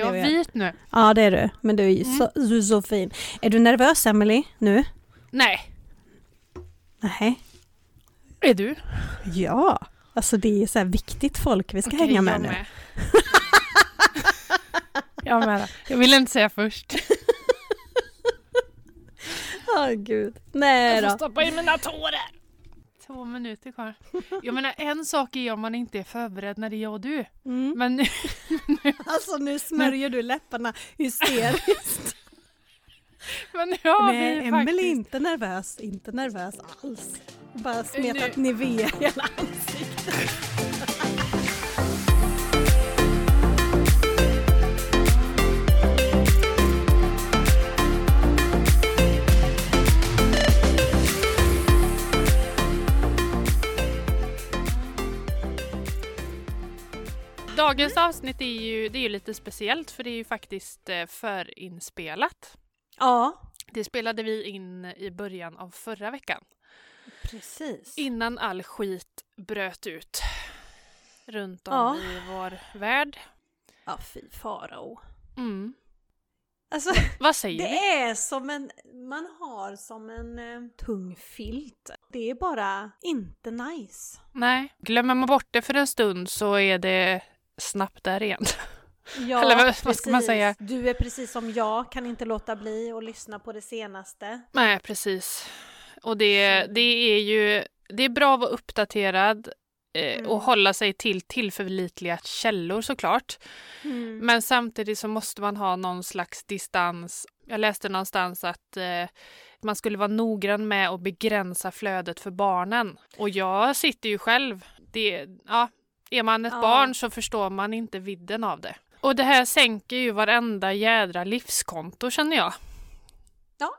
det jag vit nu? Ja det är du, men du är ju Mm. så, du är så fin. Är du nervös Emily nu? Nej. Nej. Är du? Ja, alltså det är så här viktigt folk vi ska Okej, hänga med jag nu. Med. jag med. Jag vill inte säga först. Åh gud. Nej Jag får då. stoppa in mina tårar. Två minuter kvar. Jag menar en sak är om man inte är förberedd när det är jag och du. Mm. Men nu, Alltså nu smörjer du läpparna hysteriskt. men nu har Nej, vi Emelie är faktiskt... inte nervös, inte nervös alls. Bara smetat Nu- Nivea i hela ansiktet. Dagens avsnitt är ju, det är ju lite speciellt för det är ju faktiskt eh, förinspelat. Ja, Det spelade vi in i början av förra veckan. precis. Innan all skit bröt ut runt om Ja. i vår värld. Ja, fy farao. Mm. Alltså, Vad säger det du? är som en, man har som en eh, tung filt. Det är bara inte nice. Nej, glömmer man bort det för en stund så är det snabbt där igen. Ja, Eller vad- vad ska man säga? Du är precis som jag, kan inte låta bli att lyssna på det senaste. Nej, precis. Och det, det är ju det är bra att vara uppdaterad eh, Mm. och hålla sig till tillförlitliga källor såklart. Mm. Men samtidigt så måste man ha någon slags distans. Jag läste någonstans att eh, man skulle vara noggrann med att begränsa flödet för barnen. Och jag sitter ju själv. Det, ja, är man ett Ja. barn så förstår man inte vidden av det. Och det här sänker ju varenda jädra livskonto känner jag. Ja.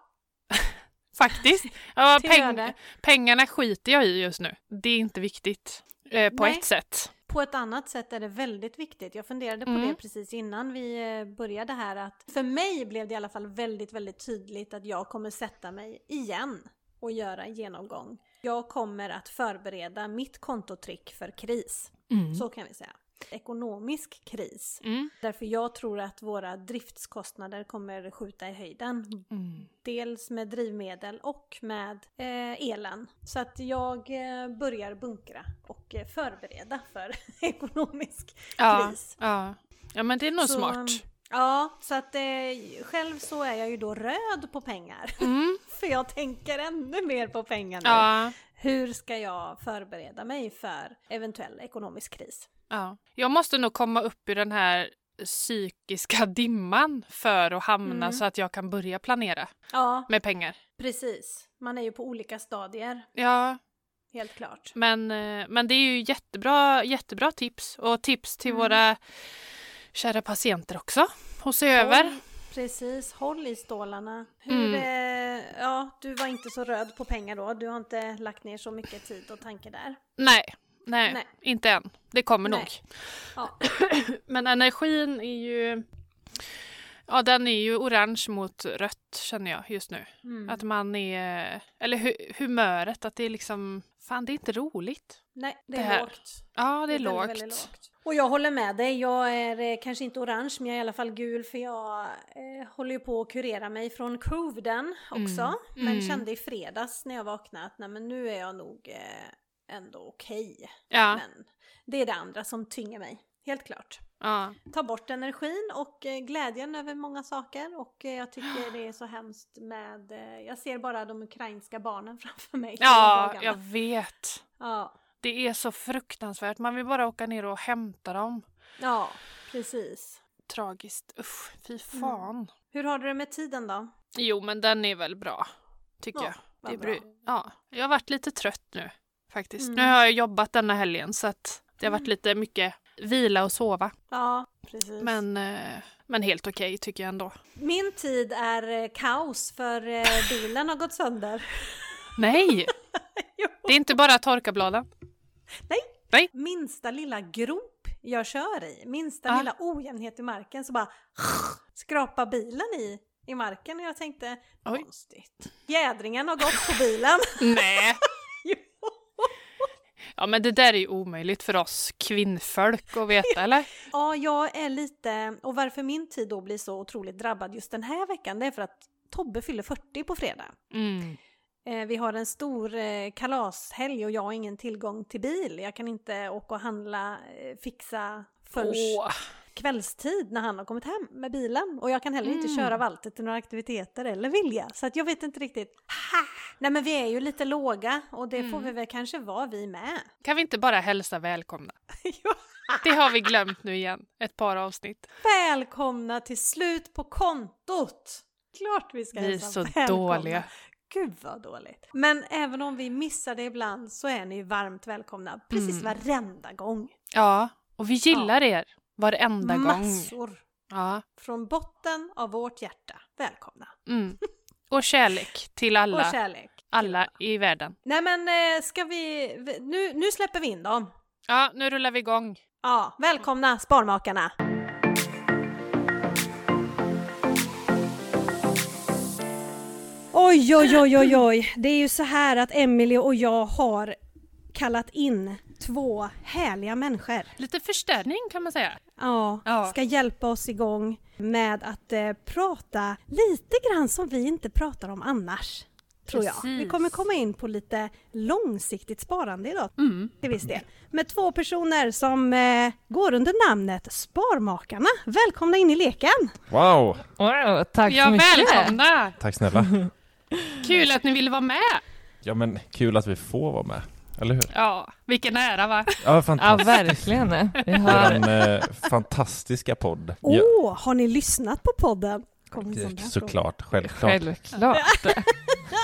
Faktiskt. Ja, peng, pengarna skiter jag i just nu. Det är inte viktigt. Eh, på Nej. ett sätt. På ett annat sätt är det väldigt viktigt. Jag funderade på Mm. det precis innan vi eh, började här att för mig blev det i alla fall väldigt, väldigt tydligt att jag kommer sätta mig igen och göra en genomgång. Jag kommer att förbereda mitt kontotrick för kris. Så kan vi säga. Ekonomisk kris. Mm. Därför jag tror att våra driftskostnader kommer skjuta i höjden. Mm. Dels med drivmedel och med eh, elen. Så att jag eh, börjar bunkra och eh, förbereda för ekonomisk Ja, kris. ja. ja, men det är nog Så, smart. Ja, så att eh, själv så är jag ju då röd på pengar. Mm. För jag tänker ännu mer på pengar nu. Ja, Hur ska jag förbereda mig för eventuell ekonomisk kris? ja. Jag måste nog komma upp ur den här psykiska dimman för att hamna Mm. så att jag kan börja planera Ja, med pengar. precis. Man är ju på olika stadier, Ja, helt klart. men, eh, men det är ju jättebra, jättebra tips och tips till Mm. våra kära patienter också att se över. Håll, precis, håll i stålarna. Hur, Mm. eh, ja, du var inte så röd på pengar då. Du har inte lagt ner så mycket tid och tanke där. Nej, nej, Nej. inte än. Det kommer Nej. nog. Ja. Men energin är ju... Ja, den är ju orange mot rött känner jag just nu. Mm. Att man är... Eller hu- humöret, att det är liksom... Fan, det är inte roligt. Nej, det det är här. lågt. Ja, det är, väldigt, lågt. lågt. Och jag håller med dig. Jag är eh, kanske inte orange men jag är i alla fall gul för jag eh, håller ju på att kurera mig från coviden också. Mm. Men Mm. kände i fredags när jag vaknade att nej men nu är jag nog eh, ändå okej. Ja, Men det är det andra som tynger mig. Helt klart. ja. Ta bort energin och eh, glädjen över många saker och eh, jag tycker det är så hemskt med, jag ser bara de ukrainska barnen framför mig. ja jag vet. ja, Det är så fruktansvärt. Man vill bara åka ner och hämta dem. ja, precis. Tragiskt. Usch, fy Mm. fan. Hur har du det med tiden då? Jo, men den är väl bra. Tycker Ja, jag. Det bra. ja, jag har varit lite trött nu faktiskt. Mm. Nu har jag jobbat denna helgen så att det har varit lite mycket vila och sova. Ja, precis. Men, eh, men helt okej tycker jag ändå. Min tid är eh, kaos för eh, bilen har gått sönder. Nej! Det är inte bara torkarbladen. Nej. Nej. Minsta lilla grop jag kör i, minsta Ah. lilla ojämnhet i marken så bara skrapa bilen i, i marken och jag tänkte Oj. konstigt. Jädringen har gått på bilen. Nej! Ja, men det där är ju omöjligt för oss kvinnfolk att veta, eller? Ja, jag är lite, och varför min tid då blir så otroligt drabbad just den här veckan, det är för att Tobbe fyller 40 på fredag. Mm. Eh, vi har en stor eh, kalashelg och jag har ingen tillgång till bil. Jag kan inte åka och handla, eh, fixa förrän Åh, kvällstid när han har kommit hem med bilen. Och jag kan heller inte Mm. köra Walter till några aktiviteter eller vilja. Så att jag vet inte riktigt. Ha! Nej men vi är ju lite låga och det får Mm. vi väl kanske vara vi med. kan vi inte bara hälsa välkomna? Det har vi glömt nu igen, ett par avsnitt. Välkomna till slut på kontot! Klart vi ska Vi är hälsa så välkomna. dåliga. Gud vad dåligt. Men även om vi missar det ibland så är ni varmt välkomna precis Mm. varenda gång. Ja, och vi gillar er varenda gång. Massor. Ja. Från botten av vårt hjärta. Välkomna. Mm. Och kärlek till alla, Och kärlek. alla i världen. Nej men eh, ska vi, vi- nu, nu släpper vi in dem. Ja, nu rullar vi igång. Ja, välkomna Sparmakarna! Oj, oj, oj, oj, oj. Det är ju så här att Emily och jag har kallat in två härliga människor. Lite förstärkning kan man säga. Ja, Ja. ska hjälpa oss igång med att eh, prata lite grann som vi inte pratar om annars. Tror jag. Vi kommer komma in på lite långsiktigt sparande idag Mm. till viss del. Med två personer som eh, går under namnet Sparmakarna. Välkomna in i leken! Wow! Wow, tack så Ja, mycket! välkomna! Tack snälla. Kul att ni ville vara med. Ja men kul att vi får vara med. Eller hur? Ja, vilken ära va? Ja, Ja, fantastiskt. verkligen. Vi har... Våran eh, fantastiska podd. Åh, Ja, har ni lyssnat på podden? Såklart, självklart. Självklart.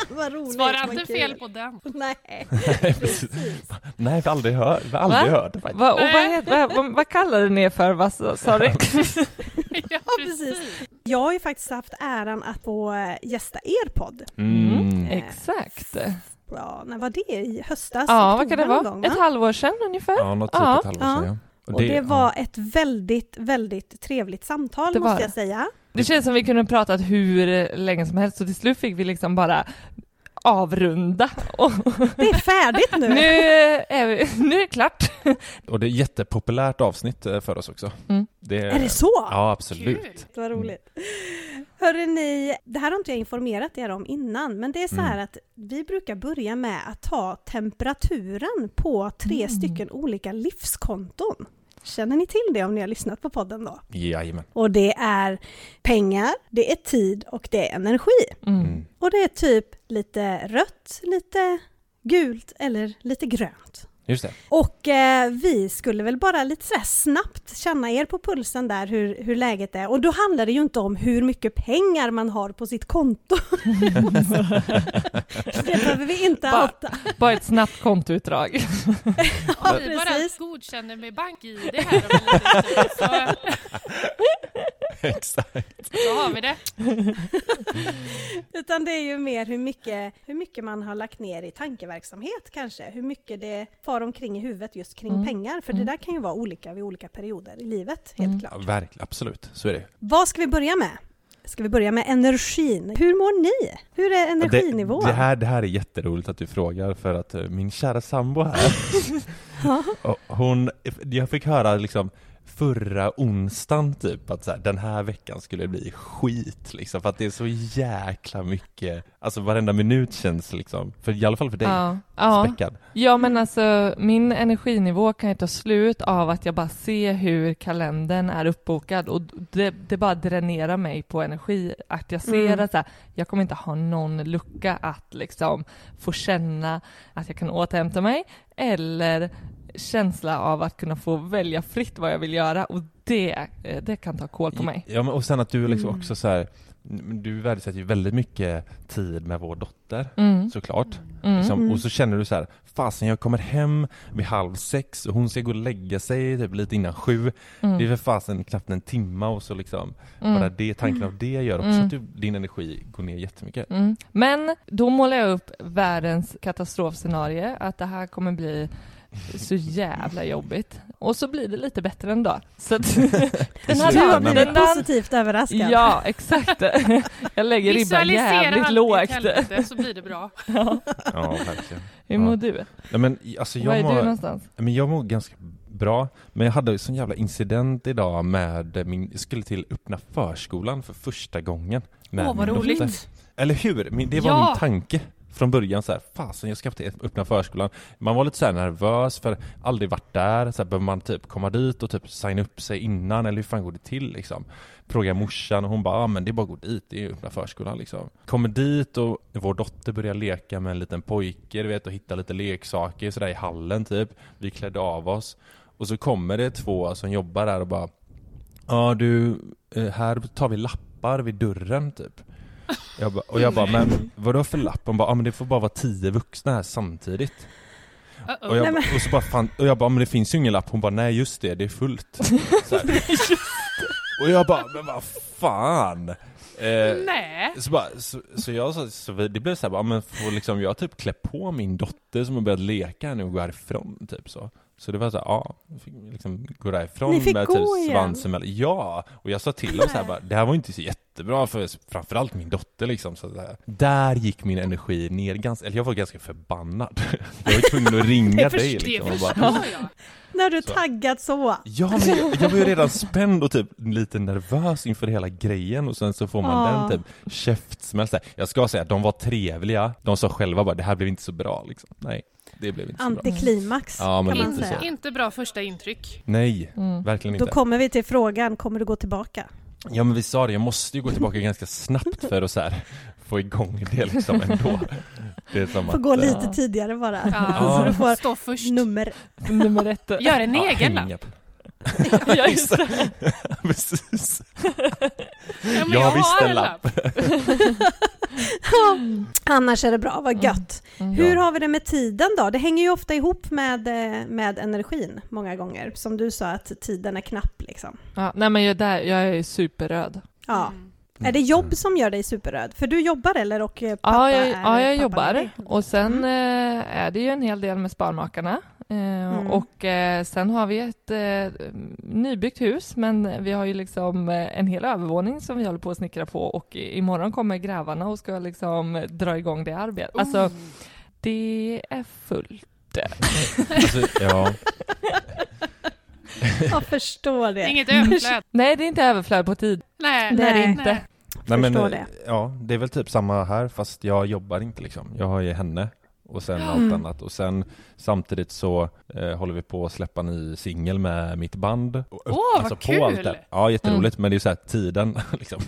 Vad roligt. Svara vad inte fel på den. Nej, Precis. precis. Nej, vi har aldrig hört. Vi har aldrig Va? hört. Va, och vad, heter, vad, vad kallade ni er för? Vad sa du? Ja, precis. Jag har ju faktiskt haft äran att få eh, gästa er podd. Mm. Exakt. Ja, när var det? I höstas? Ja, vad kan det vara? gång, Ett va? halvår sedan ungefär? Ja, något typ Ja. ett halvår sedan ja. Och det var ett väldigt, väldigt trevligt samtal Det måste det. jag säga. Det känns som vi kunde pratat hur länge som helst och till slut fick vi liksom bara avrunda. Det är färdigt nu! nu, är vi, nu är det klart. Och det är ett jättepopulärt avsnitt eh, för oss också. Mm. Det Är det så? Ja, absolut. Kul. Vad roligt. Hörrni, ni, det här har inte jag informerat er om innan, men det är så Mm. här att vi brukar börja med att ta temperaturen på tre Mm. stycken olika livskonton. Känner ni till det om ni har lyssnat på podden då? Jajamän. Och det är pengar, det är tid och det är energi. Mm. Mm. Och det är typ lite rött, lite gult eller lite grönt. Just det. Och eh, vi skulle väl bara lite sådär snabbt känna er på pulsen där hur, hur läget är. Och då handlar det ju inte om hur mycket pengar man har på sitt konto. det behöver vi inte Bara- outa. Bara ett snabbt kontoutdrag. Ja, Vi bara godkänner med bank-id här om en liten stund, så, Exakt. så har vi det. Utan det är ju mer hur mycket, hur mycket man har lagt ner i tankeverksamhet kanske. Hur mycket det far omkring i huvudet just kring Mm. pengar. För Mm. det där kan ju vara olika vid olika perioder i livet, helt Mm. klart. Ja, verkligen, absolut. Så är det. Vad ska vi börja med? Ska vi börja med energin? Hur mår ni? Hur är Ja, energinivån? Det, det, här, det här är jätteroligt att du frågar för att eh, min kära sambo här, hon, jag fick höra liksom förra onsdagen typ att så här, den här veckan skulle bli skit liksom för att det är så jäkla mycket, alltså varenda minut känns liksom, för i alla fall för dig, Ja. Ja. späckad. ja, men alltså min energinivå kan ju ta slut av att jag bara ser hur kalendern är uppbokad och det, det bara dränerar mig på energi. Att jag ser Mm. att så här, jag kommer inte ha någon lucka att liksom få känna att jag kan återhämta mig eller känsla av att kunna få välja fritt vad jag vill göra och det, eh, det kan ta kål på mig. Ja men och sen att du liksom Mm. också så här, du värdesätter ju väldigt mycket tid med vår dotter Mm. såklart. Mm. Liksom, Mm. Och så känner du så här, fasen jag kommer hem vid halv sex och hon ska gå och lägga sig typ lite innan sju. Mm. Det är för fasen knappt en timma och så liksom, Mm. bara det, tanken av det gör också Mm. att du, din energi går ner jättemycket. Mm. Men då målar jag upp världens katastrofscenario, att det här kommer bli så jävla jobbigt. Och så blir det lite bättre en dag. Så att, den Du här Du har har dagen, blivit den dagen, positivt överraskad. Ja, exakt. Jag lägger ribban Visualisera jävligt lågt. helvete så blir det bra. Ja. Ja, verkligen. Hur Ja. mår du? Nej, men alltså Var är jag du mår, någonstans? men jag mår ganska bra, men jag hade en sån jävla incident idag med min, jag skulle till öppna förskolan för första gången. Åh, vad min dotter. roligt. Eller hur? Det var Ja. min tanke från början så här, fasen jag ska till öppna förskolan. Man var lite såhär nervös för aldrig varit där, så här, behöver man typ komma dit och typ signa upp sig innan eller hur fan går det till liksom? Fråga morsan och hon bara, ah, men det är bara att gå dit, det är öppna förskolan liksom. Kommer dit och vår dotter börjar leka med en liten pojke, du vet, och hitta lite leksaker sådär i hallen typ. Vi klädde av oss. Och så kommer det två som jobbar där och bara, ja du, eh, här tar vi lappar vid dörren typ. Jag ba, och jag bara, men vadå för lapp? Hon bara, ja men det får bara vara tio vuxna här samtidigt. Och, jag, Nej, och så bara, fan, och jag bara, men det finns ju ingen lapp. Hon bara, nej just det, det är fullt. Så här. och jag bara, men vad fan? Eh, Nej. så, bara, så, så jag så, så det blev så här, bara, men får liksom jag typ klä på min dotter som har börjat leka nu och gå härifrån typ så. Så det var så här, ja, fick liksom gå därifrån Ni fick med gå typ igen? svansen mellan, ja! Och jag sa till dem så här bara, det här var inte så jättebra för framförallt min dotter liksom så där. Där gick min energi ner ganska, eller jag var ganska förbannad. Jag var tvungen att ringa dig liksom och bara. När du Så. taggat så. Ja men jag, jag var ju redan spänd och typ lite nervös inför hela grejen och sen så får man Ja. den typ käftsmäll. Jag ska säga, de var trevliga, de sa själva bara det här blev inte så bra liksom. Nej, det blev inte så bra. Antiklimax Ja, men kan man säga. så. Inte bra första intryck. Nej, Mm. verkligen Då inte. kommer vi till frågan, kommer du gå tillbaka? Ja men vi sa det, jag måste ju gå tillbaka ganska snabbt för att så här, få igång det liksom ändå. Det är som Får att, gå eh, lite Ja. tidigare bara. Ja. Så du får Stå först. nummer. Nummer ett. Gör en ja, egen lapp. Hänga. Ja, just det. Precis. Ja, Jag jag visste har en lapp. Annars är det bra, vad gött. Mm. Hur har vi det med tiden då? Det hänger ju ofta ihop med, eh, med energin många gånger. Som du sa att tiden är knapp liksom. Ja, nej men jag, där, jag är superröd. Ja. Mm. Är det jobb som gör dig superröd? För du jobbar eller? Och eh, pappa Ja, jag, är ja, jag jobbar. Och sen Mm. eh, är det ju en hel del med Sparmakarna. Eh, Mm. Och eh, sen har vi ett eh, nybyggt hus, men vi har ju liksom en hel övervåning som vi håller på att snickra på och imorgon kommer grävarna och ska liksom dra igång det arbetet. Alltså, Oh. det är fullt. Alltså, ja. Jag förstår det. Inget överflöd. Nej, det är inte överflöd på tid. Nej. Det är det Nej. inte. Nej, men, Förstår det. Ja, det är väl typ samma här fast jag jobbar inte liksom. Jag har ju henne och sen allt Mm. annat och sen samtidigt så eh, håller vi på att släppa ny singel med mitt band. Och, Åh, vad på kul! allt det. Ja, jätteroligt men det är så här tiden liksom.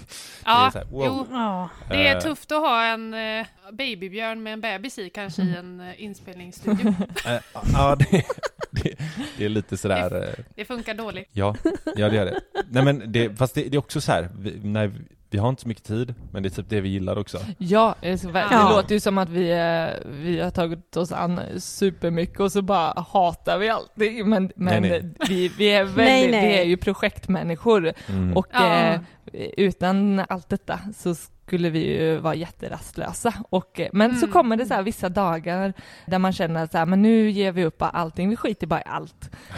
Det är Ja, så här, wow. jo. Ja. Det är Eh, tufft att ha en eh, babybjörn med en bebis i kanske i en eh, inspelningsstudio. eh, ja, det, det, det är lite sådär eh, Det funkar dåligt. Ja, ja det gör det. Nej men det, fast det, det är också så här, vi, nej, vi har inte så mycket tid, men det är typ det vi gillar också. Ja, ver- Ja. det låter ju som att vi, eh, vi har tagit oss an supermycket och så bara hatar vi allting. Men, men Nej, nej. Vi, vi, är väldigt, Nej, nej. vi är ju projektmänniskor Mm. och Ja. eh, utan allt detta så skulle vi ju vara jätterastlösa. Och, eh, men så Mm. kommer det så här vissa dagar där man känner så här, men nu ger vi upp allting, vi skiter bara i allt.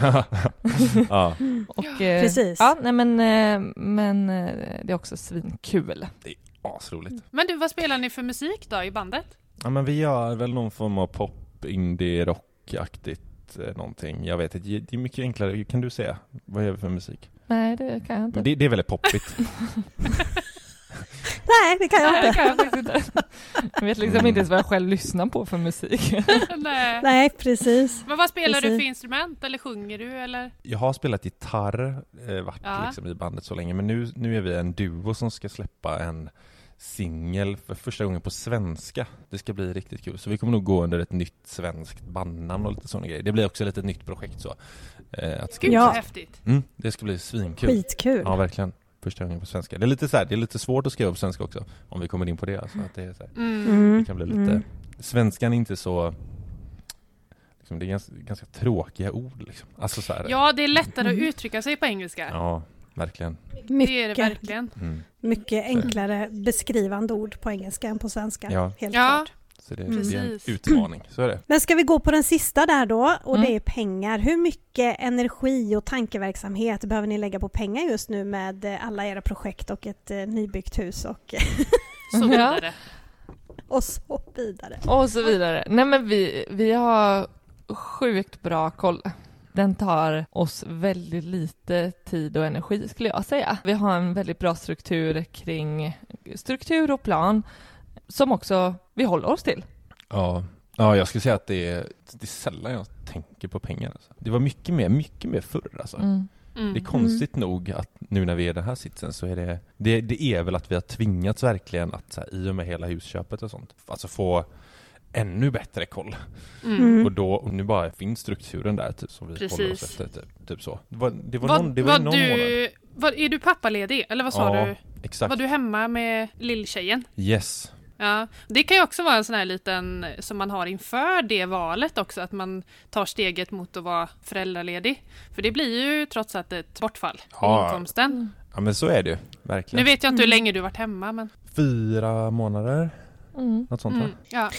ja, Och, eh, Precis. Ja, nej men, eh, men det är också svinkul. asroligt. Men du, vad spelar ni för musik då i bandet? Ja men vi gör väl någon form av pop, indie, rockaktigt någonting. Jag vet inte, det är mycket enklare. Kan du säga? Vad gör vi för musik? Nej, det kan jag inte. Det, det är väldigt poppigt. Nej, det kan jag Nej, inte. kan jag faktiskt inte. Jag vet liksom Mm. inte ens vad jag själv lyssnar på för musik. Nej. Nej, precis. Men vad spelar du Precis. för instrument? Eller sjunger du? Eller? Jag har spelat gitarr, eh, varit Ja. liksom i bandet så länge, men nu, nu är vi en duo som ska släppa en singel för första gången på svenska. Det ska bli riktigt kul. Så vi kommer nog gå under ett nytt svenskt bandnamn och lite sådana grejer. Det blir också lite ett nytt projekt så. Eh, att Gud Ja. häftigt. mm, det ska bli svinkul. Skitkul. Ja, verkligen. Första gången på svenska. Det är lite så här, det är lite svårt att skriva på svenska också. Om vi kommer in på det. Alltså, att det, är så här. Mm. Det kan bli lite... Mm. Svenskan är inte så... Liksom, det är ganska, ganska tråkiga ord liksom. Alltså så här, Ja, det är lättare att uttrycka sig på engelska. ja, verkligen. Det är det Mycket, verkligen. Mm. mycket enklare beskrivande ord på engelska än på svenska. Ja. Helt Ja. klart. Så det, Mm. det är en utmaning, så är det. Men ska vi gå på den sista där då och Mm. det är pengar. Hur mycket energi och tankeverksamhet behöver ni lägga på pengar just nu med eh, alla era projekt och ett eh, nybyggt hus och, Så vidare. och så vidare? Och så vidare. Nej men vi, vi har sjukt bra koll. Den tar oss väldigt lite tid och energi skulle jag säga. Vi har en väldigt bra struktur kring struktur och plan som också vi håller oss till. Ja, ja jag skulle säga att det är, det är sällan jag tänker på pengar. Alltså. Det var mycket mer, mycket mer förr alltså. Mm. Mm. Det är konstigt nog att nu när vi är i den här sitsen så är det, det, det är väl att vi har tvingats verkligen att så här, i och med hela husköpet och sånt, alltså få ännu bättre koll. Mm. Mm. Och då, och nu bara finns strukturen där typ som vi Precis. håller oss efter, typ, typ så. Det var, det var Vad- någon, det var vad någon månad. du, vad, är du pappaledig? Eller vad sa Ja, du? Exakt. Var du hemma med lilltjejen? Yes. Ja, det kan ju också vara en sån här liten som man har inför det valet också, att man tar steget mot att vara föräldraledig. För det blir ju trots allt ett bortfall i Ja. inkomsten. Ja men så är det ju, Nu verkligen. vet jag inte hur Mm. länge du varit hemma, men... Fyra månader, Mm. något sånt Mm, va? ja.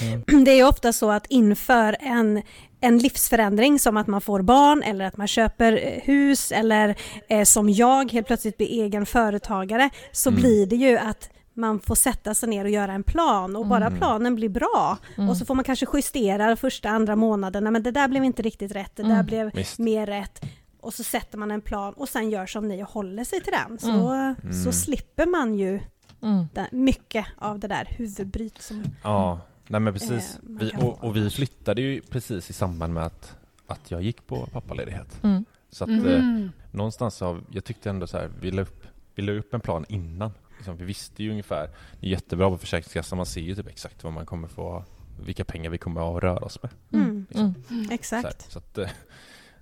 Det är ju ofta så att inför en, en livsförändring som att man får barn eller att man köper eh, hus eller eh, som jag helt plötsligt blir egen företagare så Mm. blir det ju att man får sätta sig ner och göra en plan och bara Mm. planen blir bra Mm. och så får man kanske justera första, andra månaden. Nej, men det där blev inte riktigt rätt, det där Mm. blev Visst. mer rätt. Och så sätter man en plan och sen gör som ni och håller sig till den. Så, Mm. så slipper man ju Mm. det, mycket av det där huvudbryt som Ja, nej men precis. Eh, Vi, och, och vi flyttade ju precis i samband med att, att jag gick på pappaledighet. Mm. Så att Mm. eh, någonstans så, jag tyckte ändå så här, vi la upp, vi la upp en plan innan. Liksom, vi visste ju ungefär, det är jättebra på Försäkringskassan, man ser ju typ exakt vad man kommer få, vilka pengar vi kommer att röra oss med. Mm. Mm. Så, här, Exakt. så, att, eh,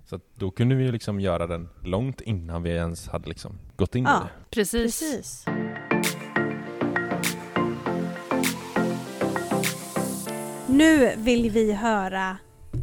så att då kunde vi ju liksom göra den långt innan vi ens hade liksom gått in Ja. i det. Precis. Precis. Nu vill vi höra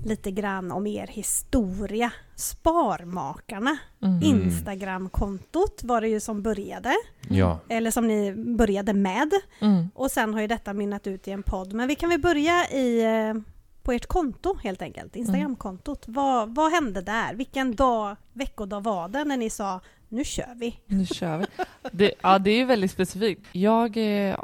lite grann om er historia. Sparmakarna, Mm. Instagramkontot var det ju som började, Ja, eller som ni började med. Mm. Och sen har ju detta mynnat ut i en podd. Men vi kan väl börja i, eh, på ert konto helt enkelt, Instagramkontot. Vad, vad hände där? Vilken dag, veckodag var det när ni sa nu kör vi? Nu kör vi. Det, ja, det är ju väldigt specifikt. Jag eh,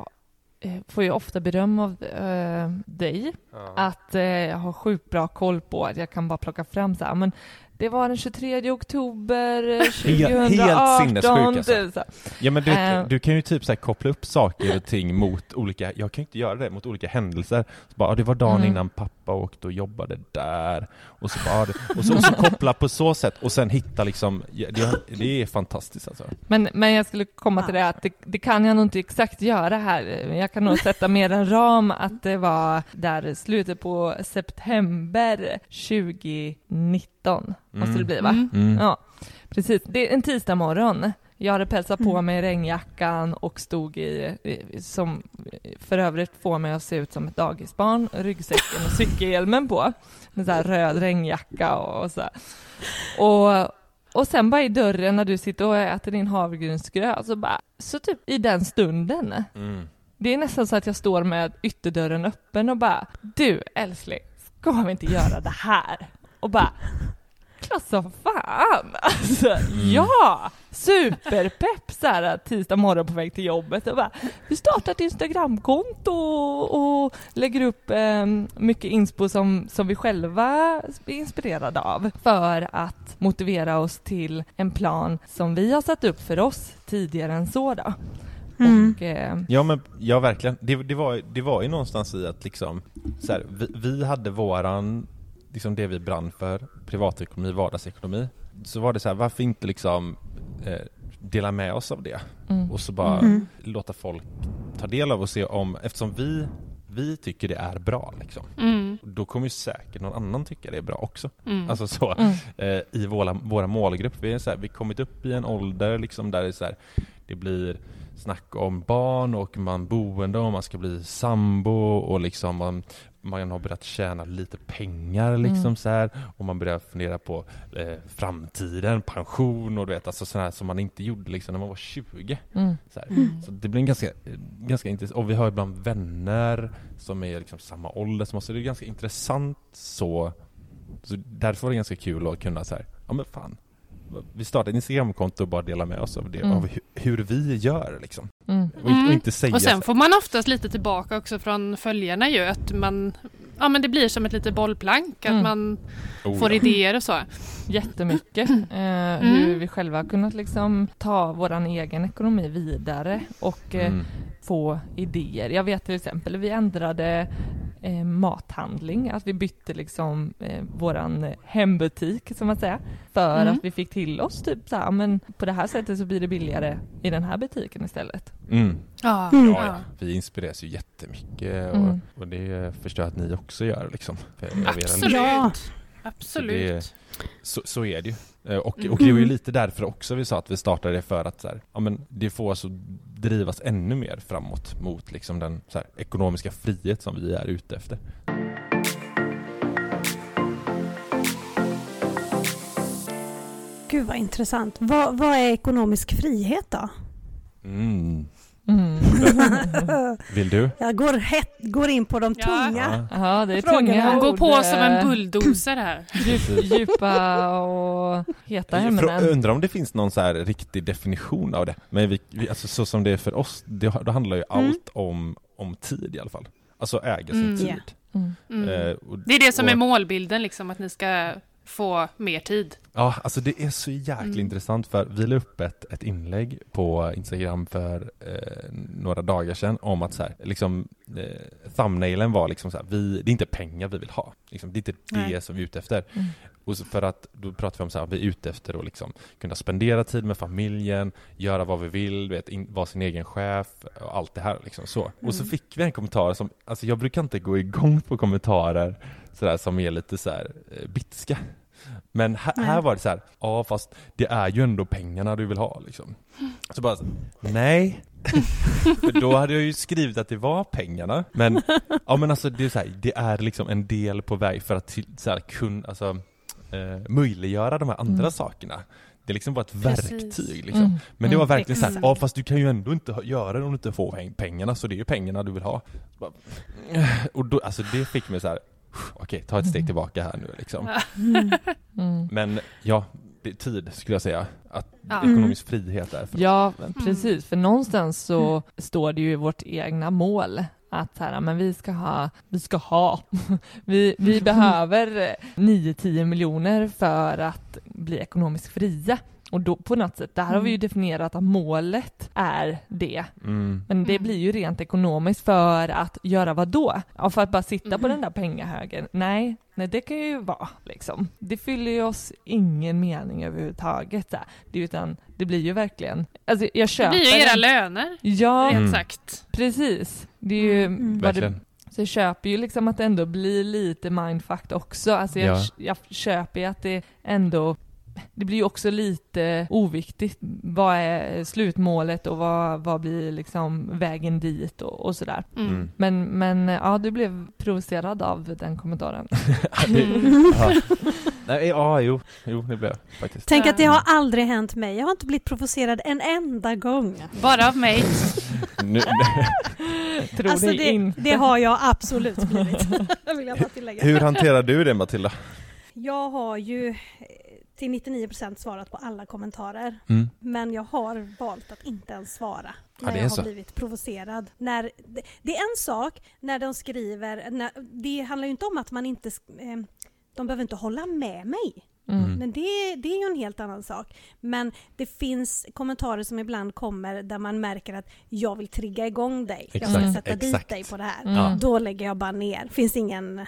får ju ofta beröm av eh, dig att eh, jag har sjukt bra koll på att jag kan bara plocka fram så här, men det var den 23 oktober eh, 2018. helt sinnessjuk, alltså. så. Ja men du, Eh. du kan ju typ så här koppla upp saker och ting mot olika, jag kan ju inte göra det, mot olika händelser. Så bara, ja, det var dagen Mm. innan pappa åkte och jobbade där. Och så, bara, och så, och så koppla på så sätt och sen hitta liksom, det, det är fantastiskt alltså. Men, men jag skulle komma till det att det, det kan jag nog inte exakt göra här. Jag kan nog sätta mer en ram att det var där slutet på september 2019 måste det bli va? Mm. Mm. Ja, precis. Det är en tisdag morgon. Jag hade pälsat på Mm. mig regnjackan och stod i, i- som för övrigt får mig att se ut som ett dagisbarn, ryggsäcken och cykelhjälmen på. En sån här röd regnjacka och, och så här. Och, och sen bara i dörren när du sitter och äter din havregrynsgröt så bara, så typ i den stunden Mm. det är nästan så att jag står med ytterdörren öppen och bara Du älskling, ska vi inte göra det här? Och bara Klart som fan! Alltså, ja! Superpepp så här tisdag morgon på väg till jobbet och bara Vi startar ett Instagramkonto och, och lägger upp eh, mycket inspo som, som vi själva är inspirerade av för att motivera oss till en plan som vi har satt upp för oss tidigare än så då. Mm. Och, eh, Ja men, ja verkligen. Det, det, var, det var ju någonstans i att liksom, så här, vi, vi hade våran, liksom det vi brann för, privatekonomi, vardagsekonomi. Så var det så här, varför inte liksom eh, dela med oss av det? mm. Och så bara Mm. låta folk ta del av och se om, eftersom vi, vi tycker det är bra liksom. Mm. Då kommer ju säkert någon annan tycka det är bra också. Mm. Alltså så, Mm. eh, i våra, våra målgrupp. Vi har så här, vi kommit upp i en ålder liksom där det, är så här, det blir snack om barn och man boende och man ska bli sambo och liksom man man har börjat tjäna lite pengar liksom Mm. så här och man börjar fundera på eh, framtiden, pension och du vet alltså sådana här som man inte gjorde liksom när man var 20. Mm. Så, här. Mm. så det blir en ganska, ganska intressant, och vi har ibland vänner som är liksom samma ålder som oss, så det är ganska intressant så, så därför var det ganska kul att kunna så här, ja men fan, vi startar ett Instagramkonto och bara dela med oss av det, Mm. av hur, hur vi gör liksom. Mm. Och, inte, och Mm. inte säga Och sen får man oftast lite tillbaka också från följarna ju att man Ja men det blir som ett litet bollplank, att Mm. man Oh, får ja. idéer och så. Jättemycket. Eh, Hur vi själva har kunnat liksom ta våran egen ekonomi vidare och eh, Mm. få idéer. Jag vet till exempel, vi ändrade eh, mathandling, att vi bytte liksom eh, våran hembutik, som man säger, för Mm. att vi fick till oss typ så här, men på det här sättet så blir det billigare i den här butiken istället. Mm. Ja, Mm. Ja, ja. Vi inspireras ju jättemycket och, Mm. och det förstår jag att ni också gör liksom. En- Absolut. Ja. Absolut. Så, så är det ju. Eh, Och, Mm. och det var ju lite därför också vi sa att vi startade det för att så här, ja, men det får att drivas ännu mer framåt mot liksom den så här, ekonomiska frihet som vi är ute efter. Gud vad intressant. Vad, vad är ekonomisk frihet då? Mm. Mm. Vill du? Jag går, het, går in på de Ja. tunga. Ja, det är Frågan tunga Han går på som en bulldozer här. Djup, djupa och heta Jag ämnen. undrar om det finns någon så här riktig definition av det. Men vi, vi, alltså, så som det är för oss, det, då handlar ju Mm. allt om, om tid i alla fall. Alltså äga sin Mm. tid. Mm. Mm. Eh, och, Det är det som och- är målbilden, liksom, att ni ska få mer tid. Ja, alltså det är så jäkla Mm. intressant för vi la upp ett, ett inlägg på Instagram för eh, några dagar sedan om att så här, liksom eh, thumbnailen var liksom så här, vi, det är inte pengar vi vill ha. Liksom, det är inte Nej. det som vi är ute efter. Mm. Och så för att då pratar vi om så här, vi är ute efter att liksom kunna spendera tid med familjen, göra vad vi vill, vet, in, vara sin egen chef och allt det här liksom så. Och så Mm. fick vi en kommentar som, alltså jag brukar inte gå igång på kommentarer sådär som är lite så här eh, bitska. Men här, här var det så här, ja fast det är ju ändå pengarna du vill ha liksom. Så bara, nej. För då hade jag ju skrivit att det var pengarna. Men, ja men alltså det är så här, det är liksom en del på väg för att till, så här, kun, alltså, eh, möjliggöra de här andra Mm. sakerna. Det är liksom bara ett verktyg liksom. Mm. Men det var Mm. verkligen så här, Exakt. ja fast du kan ju ändå inte göra det om du inte får peng- pengarna, så det är ju pengarna du vill ha. Så bara, Och då, alltså det fick mig så här, okej ta ett steg tillbaka här nu liksom. Mm. Mm. Men ja, det är tid skulle jag säga. Att Ja. ekonomisk frihet är för Ja, precis. För någonstans så står det ju i vårt egna mål att så här, men vi ska ha, vi ska ha, vi, vi behöver 9-10 miljoner för att bli ekonomiskt fria. Och då på något sätt, där har vi ju definierat att målet är det. mm. Men det Mm. blir ju rent ekonomiskt för att göra vad då? Ja, för att bara sitta på Mm. den där pengahögen? Nej, nej det kan ju vara liksom. Det fyller ju oss ingen mening överhuvudtaget. Här. Det, utan det blir ju verkligen, alltså jag Det köper blir ju era den. löner, Ja, rent Mm. sagt. precis. Det är ju Mm. vad det, Verkligen. så jag köper ju liksom att det ändå blir lite mindfuck också. Alltså jag, Ja. jag köper ju att det ändå det blir ju också lite oviktigt. Vad är slutmålet och vad, vad blir liksom vägen dit och, och sådär. Mm. Mm. Men, men ja, du blev provocerad av den kommentaren. Det- Mm. ja. Nej, ja, jo, jo, det blev jag faktiskt. Tänk att det har aldrig hänt mig. Jag har inte blivit provocerad en enda gång. Bara av mig. Nu, Tror Alltså det, inte. det har jag absolut blivit. vill jag bara tillägga. hur hanterar du det Matilda? Jag har ju till 99% svarat på alla kommentarer. Mm. Men jag har valt att inte ens svara Ja, när är jag har så. blivit provocerad. När, det, det är en sak när de skriver, när, det handlar ju inte om att man inte, eh, de behöver inte hålla med mig. Mm. Men det, det är ju en helt annan sak. Men det finns kommentarer som ibland kommer där man märker att jag vill trigga igång dig. jag ska Exakt, sätta dit exakt. dig på det här. Mm. Ja. Då lägger jag bara ner. Finns ingen... eh,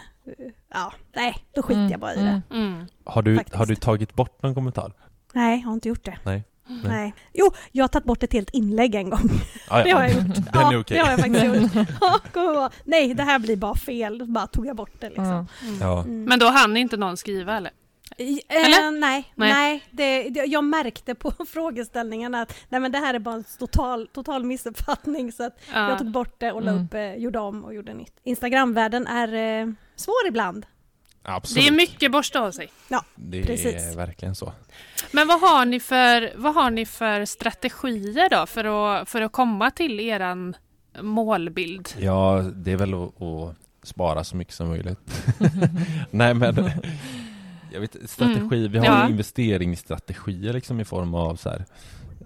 Ja, nej, då skiter Mm, jag bara i mm. det. Mm. Har du, Faktiskt. har du tagit bort någon kommentar? Nej, jag har inte gjort det. Nej. Nej. Jo, jag har tagit bort ett helt inlägg en gång. Ah, Det har jag gjort. Den ja, är okej. det har jag faktiskt gjort. Ja, Nej, det här blir bara fel. Bara tog jag bort det liksom. Ja. Mm. Ja. Mm. Men då hann inte någon skriva eller? Eh, Eller? nej, Nej. nej. det, det, jag märkte på frågeställningen att nej, men det här är bara en total, total missuppfattning så att Ja. jag tog bort det och la Mm. upp, eh, gjorde om och gjorde nytt. Instagramvärlden är eh, svår ibland. Absolut. Det är mycket borsta av sig. Det precis. är verkligen så. Men vad har ni för, vad har ni för strategier då för att, för att komma till eran målbild? Ja, det är väl att, att spara så mycket som möjligt. Nej men jag vet, strategi, vi har Ja. investeringsstrategier liksom i form av så här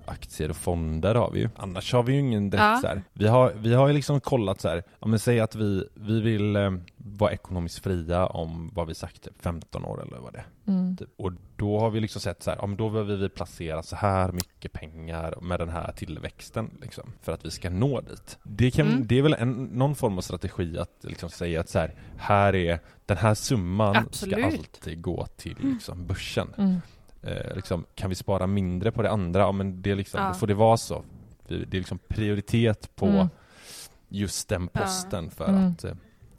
aktier och fonder har vi ju. Annars har vi ju ingen direkt Ja. så här. Vi har, vi har ju liksom kollat så här, ja men säg att vi, vi vill eh, vara ekonomiskt fria om vad vi sagt, typ 15 år eller vad det är. Mm. Typ. Och då har vi liksom sett så här, ja men då behöver vi placera så här mycket pengar med den här tillväxten liksom, för att vi ska nå dit. Det, kan, Mm. det är väl en, någon form av strategi att liksom säga att så här, här är den här summan Absolut. ska alltid gå till liksom, börsen. Mm. Eh, liksom, kan vi spara mindre på det andra? Ja men det är liksom, Ja. då får det vara så. Det är liksom prioritet på Mm. just den Ja. posten för Mm. att... Eh,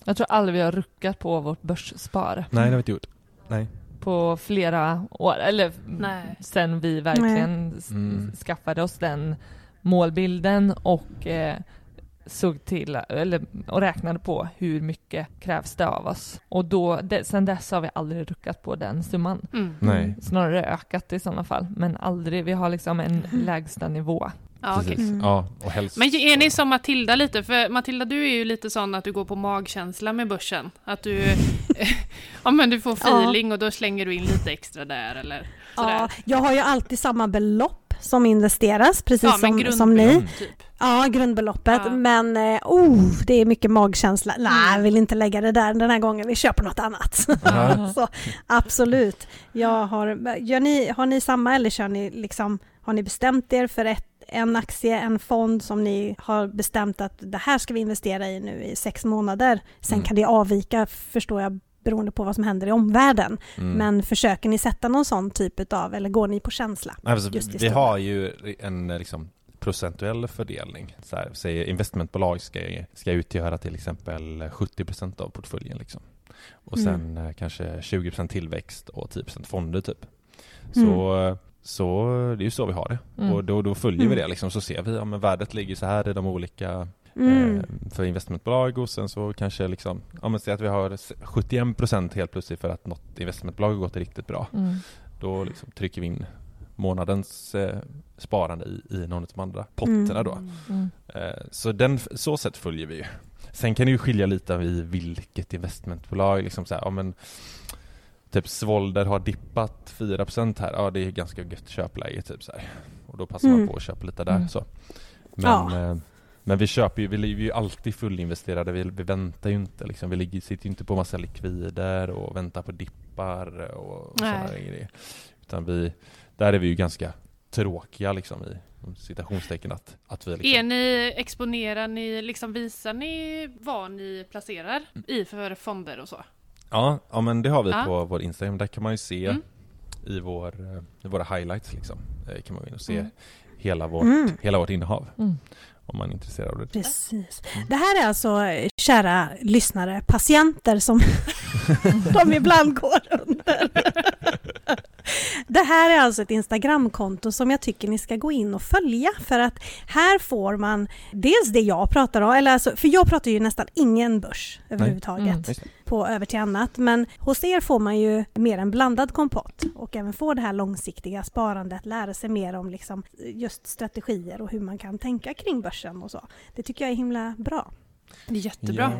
Jag tror aldrig vi har ruckat på vårt börsspar nej det har vi inte gjort. Nej. på flera år, eller Nej. sen vi verkligen Mm. skaffade oss den målbilden och eh, såg till, eller, och räknade på hur mycket krävs det av oss. Och då, det, sen dess har vi aldrig ruckat på den summan. Mm. Nej. Snarare ökat i sådana fall, men aldrig, vi har liksom en lägsta nivå. Ja. Mm. Ja, och helst Men är ni som Matilda lite? För Matilda, du är ju lite sån att du går på magkänsla med börsen. Att du, ja men du får Ja. feeling och då slänger du in lite extra där eller sådär. Ja, jag har ju alltid samma belopp som investeras, precis Ja, som, som ni. Typ. Ja, grundbeloppet. Ja. Men eh, oh, det är mycket magkänsla. Nej, Mm. jag vill inte lägga det där den här gången. Vi köper något annat. Ja. Så, absolut. Jag har, gör ni, har ni samma eller kör ni liksom, har ni bestämt er för ett, en aktie, en fond som ni har bestämt att det här ska vi investera i nu i sex månader. Sen Mm. kan det avvika, förstår jag, beroende på vad som händer i omvärlden. Mm. Men försöker ni sätta någon sån typ av, eller går ni på känsla? Alltså, just i vi har ju en liksom, procentuell fördelning. Så här, säger investmentbolag ska, ska utgöra till exempel 70% av portföljen. Liksom. Och Mm. sen eh, kanske 20% tillväxt och 10% fonder typ. Så, eh, så det är ju så vi har det. Mm. Och då, då följer vi Mm. det liksom. Så ser vi, ja men värdet ligger så här i de olika Mm. eh, för investmentbolag och sen så kanske liksom, ja men säg att vi har 71% helt plötsligt för att något investmentbolag har gått riktigt bra. Mm. Då liksom trycker vi in månadens eh, sparande i, i någon av de andra potterna då. Mm. Eh, så den, så sätt följer vi ju. Sen kan det ju skilja lite i vilket investmentbolag, liksom så här, ja men Typ Svolder har dippat 4% här, ja det är ganska gött köpläge typ så här. Och då passar Mm. man på att köpa lite där Mm. så. Men, Ja. eh, men vi köper ju, vi är ju alltid fullinvesterade, vi, vi väntar ju inte liksom, vi ligger, sitter ju inte på massa likvider och väntar på dippar och sådana grejer. Utan vi, där är vi ju ganska tråkiga liksom i citationstecken att, att vi liksom, Är ni, exponerar ni, liksom visar ni vad ni placerar i för fonder och så? Ja, ja men det har vi Ja. på vår Instagram. Där kan man ju se Mm. i, vår, eh, i våra highlights liksom. Eh, kan man gå in och se Mm. hela, vårt, Mm. hela vårt innehav. Mm. Om man är intresserad av det. Precis. Mm. Det här är alltså, eh, kära lyssnare, patienter som de ibland går under. Det här är alltså ett Instagramkonto som jag tycker ni ska gå in och följa för att här får man dels det jag pratar om, eller alltså, för jag pratar ju nästan ingen börs överhuvudtaget Mm. Det. på över till annat. Men hos er får man ju mer en blandad kompott och även få det här långsiktiga sparandet, lära sig mer om liksom just strategier och hur man kan tänka kring börsen och så. Det tycker jag är himla bra. Jättebra.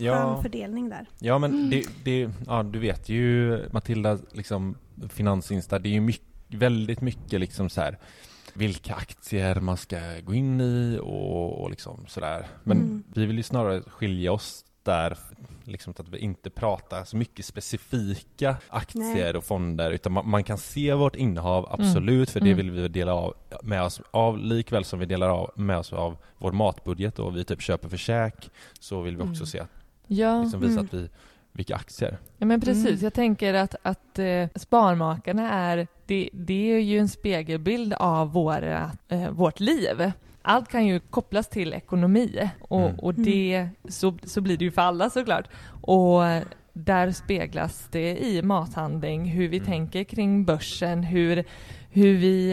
Eh, Skön Ja, fördelning där. ja men Mm. det, det, ja, du vet ju Matilda, liksom Finansinsta, det är ju mycket, väldigt mycket liksom så här vilka aktier man ska gå in i och, och liksom sådär. Men Mm. vi vill ju snarare skilja oss där, liksom att vi inte pratar så mycket specifika aktier och fonder utan man, man kan se vårt innehav absolut för det Mm. vill vi dela av med oss av likväl som vi delar av med oss av vår matbudget och vi typ köper för käk så vill vi också Mm. se att, Ja, liksom visa Mm. att vi vilka aktier. ja, men precis. Mm. Jag tänker att, att eh, Sparmakarna är, det, det är ju en spegelbild av våra, eh, vårt liv. Allt kan ju kopplas till ekonomi och, Mm. och det, så, så blir det ju för alla såklart. Och där speglas det i mathandling, hur vi Mm. tänker kring börsen, hur, hur vi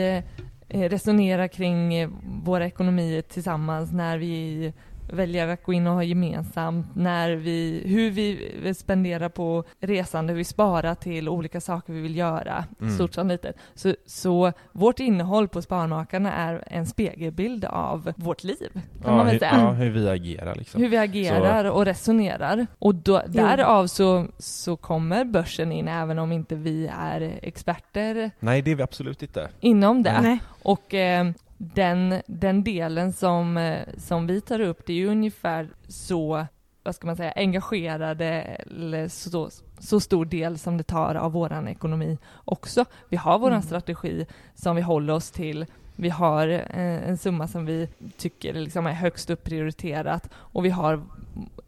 eh, resonerar kring våra ekonomier tillsammans när vi väljer att gå in och ha gemensamt, när vi, hur vi spenderar på resande, hur vi sparar till olika saker vi vill göra, Mm. stort som litet. Så, så vårt innehåll på Sparmakarna är en spegelbild av vårt liv, kan Ja, man väl hur, säga. ja, hur vi agerar liksom. Hur vi agerar och resonerar. Och då, Jo. därav så, så kommer börsen in, även om inte vi är experter Nej, det är vi absolut inte. inom det. Nej. Och eh, den, den delen som, eh, som vi tar upp, det är ju ungefär så, vad ska man säga, engagerade eller så, så stor del som det tar av våran ekonomi också. Vi har våran Mm. strategi som vi håller oss till. Vi har eh, en summa som vi tycker liksom är högst upp prioriterat och vi har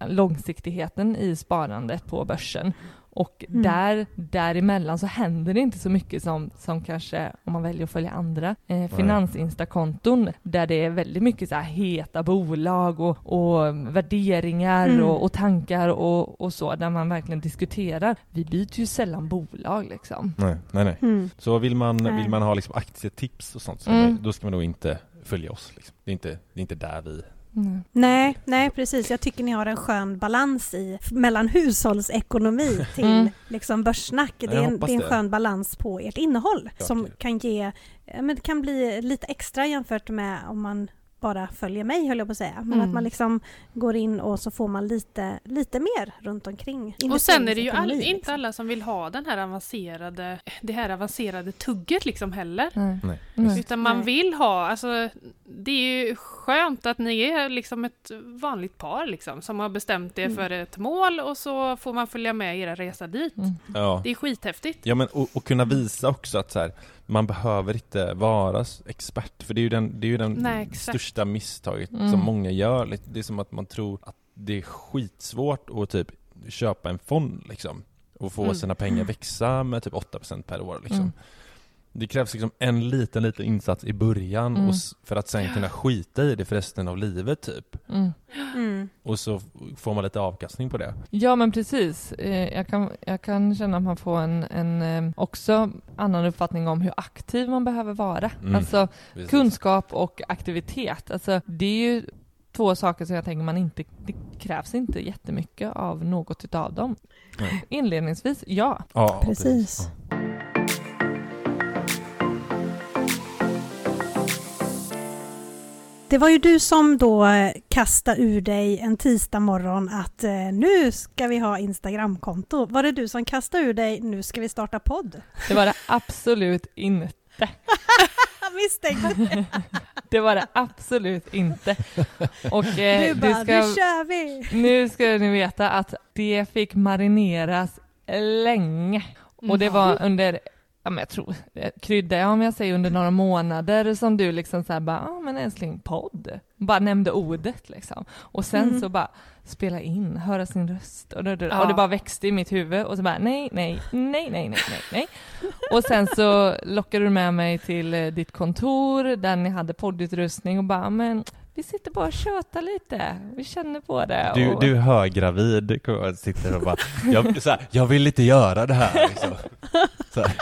långsiktigheten i sparandet på börsen. Och Mm. där, däremellan så händer det inte så mycket som, som kanske om man väljer att följa andra eh, finansinstakonton där det är väldigt mycket så här heta bolag och, och värderingar Mm. och, och tankar och, och så där man verkligen diskuterar. Vi byter ju sällan bolag liksom. Nej, nej, nej. Mm. Så vill man, Nej. vill man ha liksom aktietips och sånt, så Mm. då ska man nog inte följa oss. Liksom. Det, är inte, det är inte där vi... Mm. Nej, nej precis. Jag tycker ni har en skön balans i mellan hushållsekonomi till Mm. liksom börssnack. Det är, en, det är en det. skön balans på ert innehåll Klart som det. kan ge, men det kan bli lite extra jämfört med om man bara följer mig höll jag på att säga. Men Mm. att man liksom går in och så får man lite, lite mer runt omkring. Och sen är det ju all, investeringsekonomi, inte liksom. alla som vill ha den här avancerade, det här avancerade tugget liksom heller. Nej. Nej. Utan man Nej. vill ha, alltså det är ju skönt att ni är liksom ett vanligt par liksom som har bestämt er Mm. för ett mål och så får man följa med era resa dit. Mm. Ja. Det är skithäftigt. Ja men och, och kunna visa också att så här, man behöver inte vara expert för det är ju den, det är ju den Nej, största misstaget Mm. som många gör. Det är som att man tror att det är skitsvårt att typ köpa en fond liksom och få Mm. sina pengar växa med typ 8% per år liksom. Det krävs liksom en liten, liten insats i början Mm. och för att sen kunna skita i det för resten av livet typ. Mm. Mm. Och så får man lite avkastning på det. Ja men precis. Eh, Jag kan, jag kan känna att man får en, en eh, också annan uppfattning om hur aktiv man behöver vara. Mm. Alltså Precis. kunskap och aktivitet. Alltså det är ju två saker som jag tänker man inte, det krävs inte jättemycket av något utav dem. Nej. Inledningsvis, ja. Ja, Precis. Ja. Det var ju du som då eh, kastade ur dig en tisdag morgon att eh, nu ska vi ha Instagramkonto. Var det du som kastade ur dig nu ska vi starta podd? Det var det absolut inte. Misstänkte det. Det var det absolut inte. Och eh, Du bara, det nu ska, kör vi! nu ska ni veta att det fick marineras länge. Och det var under, ja men jag tror, krydda jag om jag säger under några månader som du liksom såhär bara, ja men älskling podd. Bara nämnde ordet liksom. Och sen Mm. så bara spela in, höra sin röst. Och det, Ja. och det bara växte i mitt huvud och så bara nej, nej, nej, nej, nej, nej, nej. Och sen så lockade du med mig till eh, ditt kontor där ni hade poddutrustning och bara, men vi sitter bara och tjötar lite, vi känner på det. Du, och, du är höggravid, sitter och bara, jag, så här, jag vill inte göra det här liksom. så här.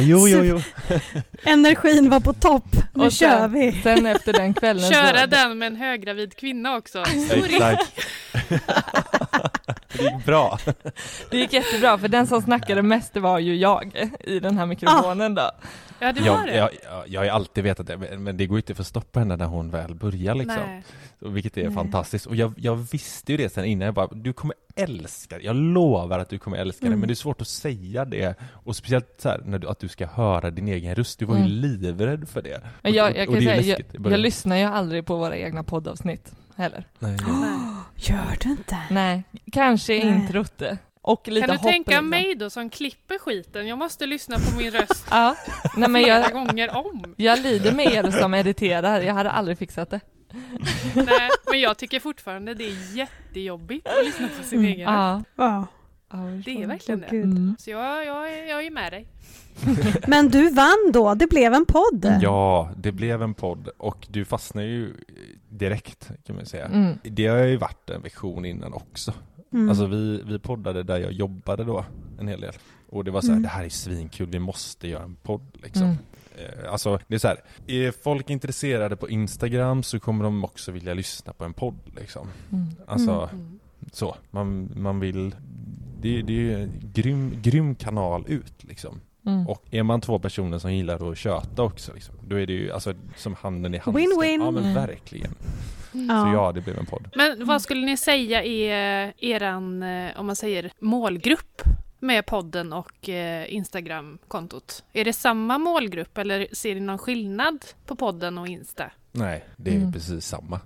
Jo, jo, jo. Energin var på topp, nu Och sen- kör vi! Sen efter den kvällen Köra så, den med en höggravid kvinna också. Exakt. det gick bra. det gick jättebra för den som snackade mest det var ju jag i den här mikrofonen då. Ja, det var Jag, det. jag, jag, jag har ju alltid vetat det, men- det går ju inte att få stoppa henne när hon väl börjar liksom. Nej. Vilket är Nej. fantastiskt. Och jag, jag visste ju det sen innan, jag bara, du kommer älska det. Jag lovar att du kommer älska det, Mm. men det är svårt att säga det. Och speciellt så här, när du, att du ska höra din egen röst. Du var ju Mm. livrädd för det. Men Och- jag, och- jag och kan det är säga, ju jag, jag lyssnar ju aldrig på våra egna poddavsnitt heller. Nej, Nej. Gör du inte? Nej, kanske Nej. introt. Och lite Kan du tänka liksom. mig då som klipper skiten? Jag måste lyssna på min röst Ja, nej men flera jag, gånger om. jag lider med er som editerar, jag hade aldrig fixat det. Nej, men jag tycker fortfarande det är jättejobbigt att lyssna på sin egen röst. Ja. Det är verkligen det. Mm. Så jag, jag, är- jag är med dig. Men du vann då, det blev en podd! Ja, det blev en podd och du fastnade ju direkt kan man säga. Mm. Det har ju varit en vision innan också. Mm. Alltså vi, vi poddade där jag jobbade då en hel del. Och det var så här, Mm. det här är svinkul, vi måste göra en podd liksom. Mm. Eh, Alltså det är så här, är folk intresserade på Instagram så kommer de också vilja lyssna på en podd liksom. Mm. Alltså Mm. så, man, man vill, det, det är ju en grym, grym kanal ut liksom. Mm. Och är man två personer som gillar att köta också liksom, då är det ju alltså som handen i handsken. Win-win. Ja men Mm. verkligen. Så Ja. det blev en podd. Men vad skulle ni säga är eran, eh, om man säger målgrupp med podden och eh, Instagram-kontot? Är det samma målgrupp eller ser ni någon skillnad på podden och Insta? Nej, det är Mm. precis samma.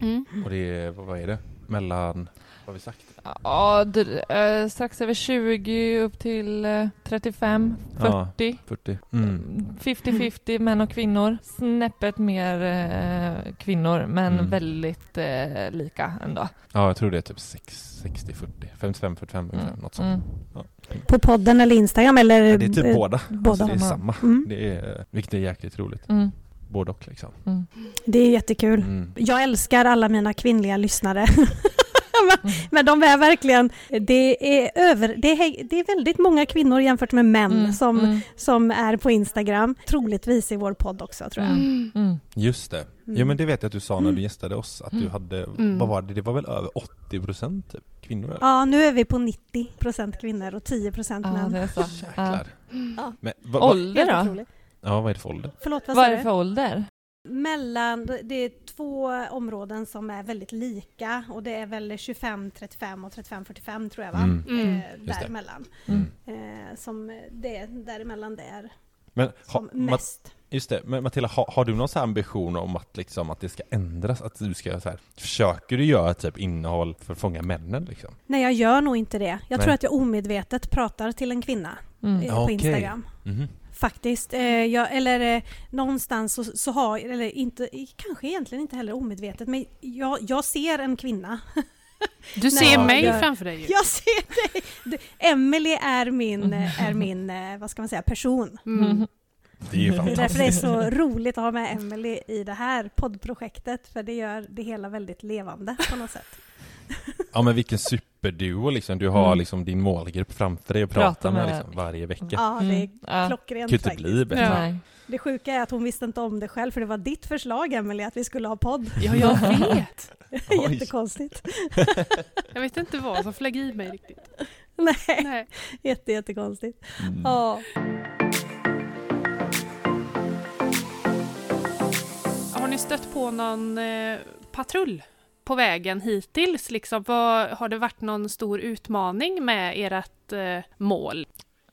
Mm. Och det är, vad vad är det? Mellan, vad har vi sagt? Ja, eh, strax över 20 upp till eh, 35, Ja. 40. 40. Mm. 50-50 män och kvinnor. Snäppet mer eh, kvinnor, men Mm. väldigt eh, lika ändå. Ja, jag tror det är typ 6, 60, 40, 55, 45 ungefär, något sånt. Mm. På podden eller Instagram eller? Ja, det är typ båda. båda. Alltså, det är samma. Mm. Det är, vilket är jäkligt roligt. Mm. Både och liksom. Mm. Det är jättekul. Mm. Jag älskar alla mina kvinnliga lyssnare. men, men de är verkligen, det är, över, det, är, det är väldigt många kvinnor jämfört med män Mm. som, Mm. som är på Instagram. Troligtvis i vår podd också tror jag. Mm. Mm. Just det. Mm. Jo men det vet jag att du sa när du Mm. gästade oss, att du Mm. hade, Mm. vad var det? Det var väl över 80% typ kvinnor? eller? Ja, nu är vi på 90% kvinnor och 10% Ja, män. det är så. Ja. Jäklar. Ja. Men, vad, vad, Ålder då? ja, vad är det för ålder? Förlåt, vad Vad är det för ålder? Mellan, det är två områden som är väldigt lika och det är väl 25, 35 och 35, 45 tror jag va? Mm. Mm. Eh, däremellan. Mm. Eh, som det, däremellan det är Men, ha, som Ma- mest. just det, men Matilda, ha, har du någon så här ambition om att liksom att det ska ändras? Att du ska så här, försöker du göra typ innehåll för att fånga männen liksom? Nej, jag gör nog inte det. Jag tror Nej. att jag omedvetet pratar till en kvinna Mm. eh, på okej. Instagram. Mhm. Faktiskt. Eh, jag, eller eh, någonstans så, så har, eller inte, kanske egentligen inte heller omedvetet, men jag, jag ser en kvinna. Du ser Nej, mig jag- framför dig ju. Jag ser dig! Du, Emily är min, eh, är min, eh, vad ska man säga, person. Mm. Det är ju Det är därför det är fantastiskt. så roligt att ha med Emily i det här poddprojektet, för det gör det hela väldigt levande på något sätt. Ja men vilken superduo liksom, du har Mm. liksom din målgrupp framför dig och Prata pratar med, med- liksom, varje vecka. Ja, det är Mm. Klockrent Kan inte faktiskt. bli bättre. Ja. Nej. Det sjuka är att hon visste inte om det själv, för det var ditt förslag Emily att vi skulle ha podd. Ja, jag vet. Jättekonstigt. Jag vet inte vad som flög i mig riktigt. Nej, Nej. jätte, jättekonstigt. Mm. Ja. Har ni stött på någon eh, patrull på vägen hittills? Liksom, vad, har det varit någon stor utmaning med ert eh, mål?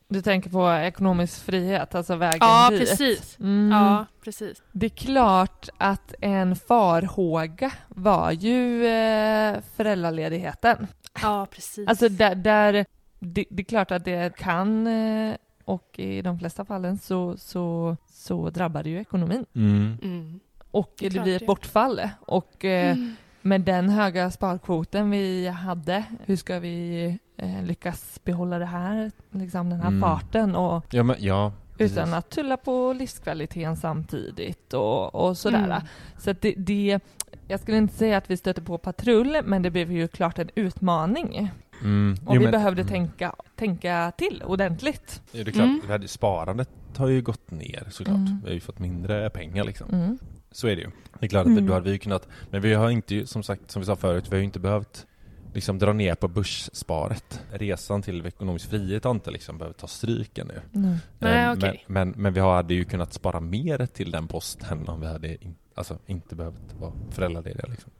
Du tänker på ekonomisk frihet, alltså vägen Ja, dit? precis. Mm. Ja, precis. Det är klart att en farhåga var ju eh, föräldraledigheten. Ja, precis. Alltså där, där det, det är klart att det kan eh, och i de flesta fallen så, så, så drabbar det ju ekonomin. Mm. Mm. Och Det det, blir ett bortfall. Och eh, Mm. Med den höga sparkvoten vi hade, hur ska vi eh, lyckas behålla det här, liksom den här Mm. farten och Ja men ja, utan att tulla på livskvaliteten samtidigt och, och sådär. Mm. Så att det, det, jag skulle inte säga att vi stötte på patrull, men det blev ju klart en utmaning. Mm. Och Jo, vi men- behövde mm. tänka, tänka till ordentligt. Ja, det är klart, Mm. det här sparandet har ju gått ner såklart. Mm. Vi har ju fått mindre pengar liksom. Så är det ju. Det är klart att Mm. då hade vi ju kunnat, men vi har inte, som sagt, som vi sa förut, vi har ju inte behövt liksom dra ner på börssparet. Resan till ekonomisk frihet har inte liksom behövt ta stryk ännu. Mm. Nej, Eh, okej. men, men, men vi hade ju kunnat spara mer till den posten om vi hade in, alltså, inte behövt vara föräldralediga liksom.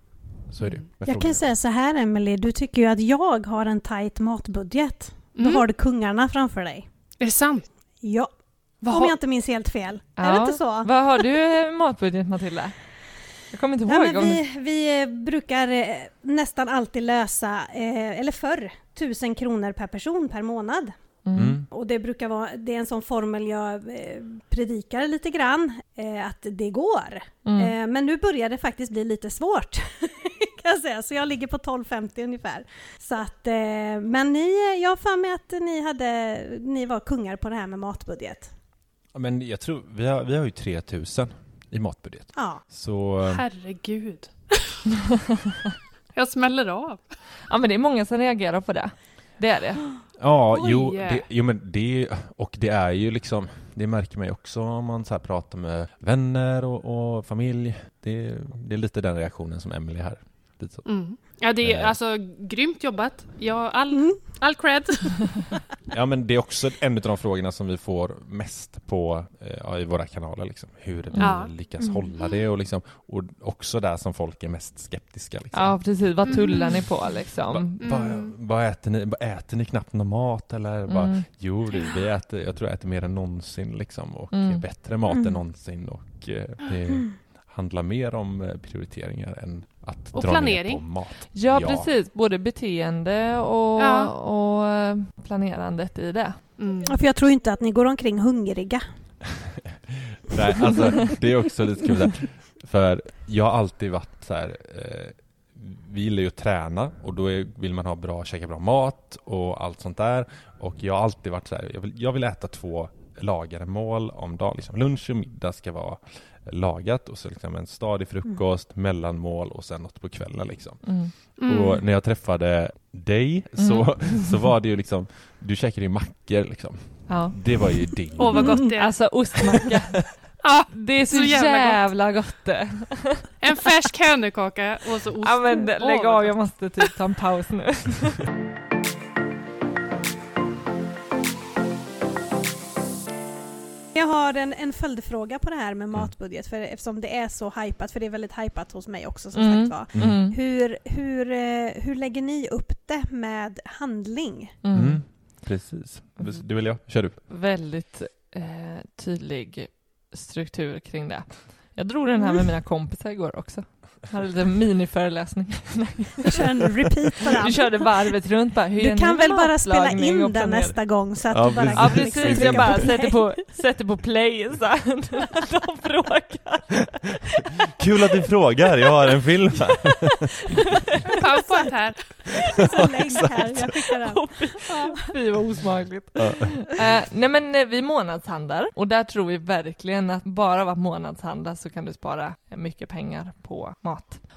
Så är det ju. Mm. Jag kan frågorna. säga så här Emily, du tycker ju att jag har en tajt matbudget. Då Mm. har du kungarna framför dig. Är det sant? Ja, Vad om har... jag inte minns helt fel. Är det Ja. inte så? Vad har du i matbudget Matilda? Jag kommer inte ihåg. Ja, men om vi, vi eh, brukar eh, nästan alltid lösa, eh, eller förr, tusen kronor per person per månad. Mm. Mm. Och det brukar vara, det är en sån formel jag eh, predikar lite grann, eh, att det går. Mm. Eh, men nu börjar det faktiskt bli lite svårt, kan jag säga. Så jag ligger på 12,50 ungefär. Så att, eh, men ni, jag har för mig att ni, hade, ni var kungar på det här med matbudget. Men jag tror, vi har, vi har ju 3000 i matbudget. Ja, Så, Herregud. Jag smäller av. Ja men det är många som reagerar på det. Det är det. Ja, Oj. jo, det, jo men det, och det är ju liksom, det märker man ju också om man så här pratar med vänner och, och familj. Det, det är lite den reaktionen som Emily här. Lite så. Mm. Ja, det är Eh. alltså grymt jobbat. Ja, all, Mm. all cred. Ja men det är också en av de frågorna som vi får mest på eh, ja, i våra kanaler liksom. Hur vi Ja. lyckas Mm. hålla det och liksom, och också där som folk är mest skeptiska liksom. Ja precis, vad tullar ni på Va, liksom? va, Mm. vad äter ni? Vad äter ni knappt någon mat eller? Bara, Mm. Jo, vi äter, jag tror jag äter mer än någonsin liksom och Mm. bättre mat Mm. än någonsin och eh, det handlar mer om prioriteringar än att Och dra planering. ner på mat. Ja, Ja. precis, både beteende och, Ja. och eh, planerandet i det. Mm. Ja, För jag tror inte att ni går omkring hungriga. Nej, alltså det är också lite kul där. För jag har alltid varit så här, eh, vi gillar ju att träna och då är, vill man ha bra, käka bra mat och allt sånt där. Och jag har alltid varit så här, jag vill, jag vill äta två lagade mål om dagen. Liksom lunch och middag ska vara lagat och så liksom en stadig frukost, mellanmål och sen något på kvällen liksom. Mm. Mm. Och när jag träffade dig så, så var det ju liksom, du käkade ju mackor liksom. Ja. Det var ju din. Åh, vad gott det är. Alltså ostmacka, Ja, det är så, Så jävla jävla, gott. det. en färsk hönökaka och så ost. Ja men lägg av, gott. jag måste typ ta en paus nu. Jag har en, en följdfråga på det här Mm. med matbudget, för eftersom det är så hypat, för det är väldigt hypat hos mig också som Mm. sagt var. Mm. Mm. Hur, hur, eh, hur lägger ni upp det med handling? Mm. Mm. Precis. Det vill jag. Kör du. Väldigt eh, tydlig struktur kring det. Jag drog den här med mina kompisar igår också. Jag hade lite miniföreläsning. Jag kör en repeat på den. Vi körde varvet runt bara. Hur Du kan väl bara spela in den nästa gång så att Ja, du bara precis. Ja kan liksom precis, trycka jag bara sätter på, sätter på play så här. De frågar. Kul att du frågar, jag har en film här. Powerpoint här. Så länk här, jag skickar den. Fy- Ja. Vad osmakligt. Ja. Eh, nej men eh, vi månadshandlar och där tror vi verkligen att bara av att månadshandla så kan du spara mycket pengar på mat.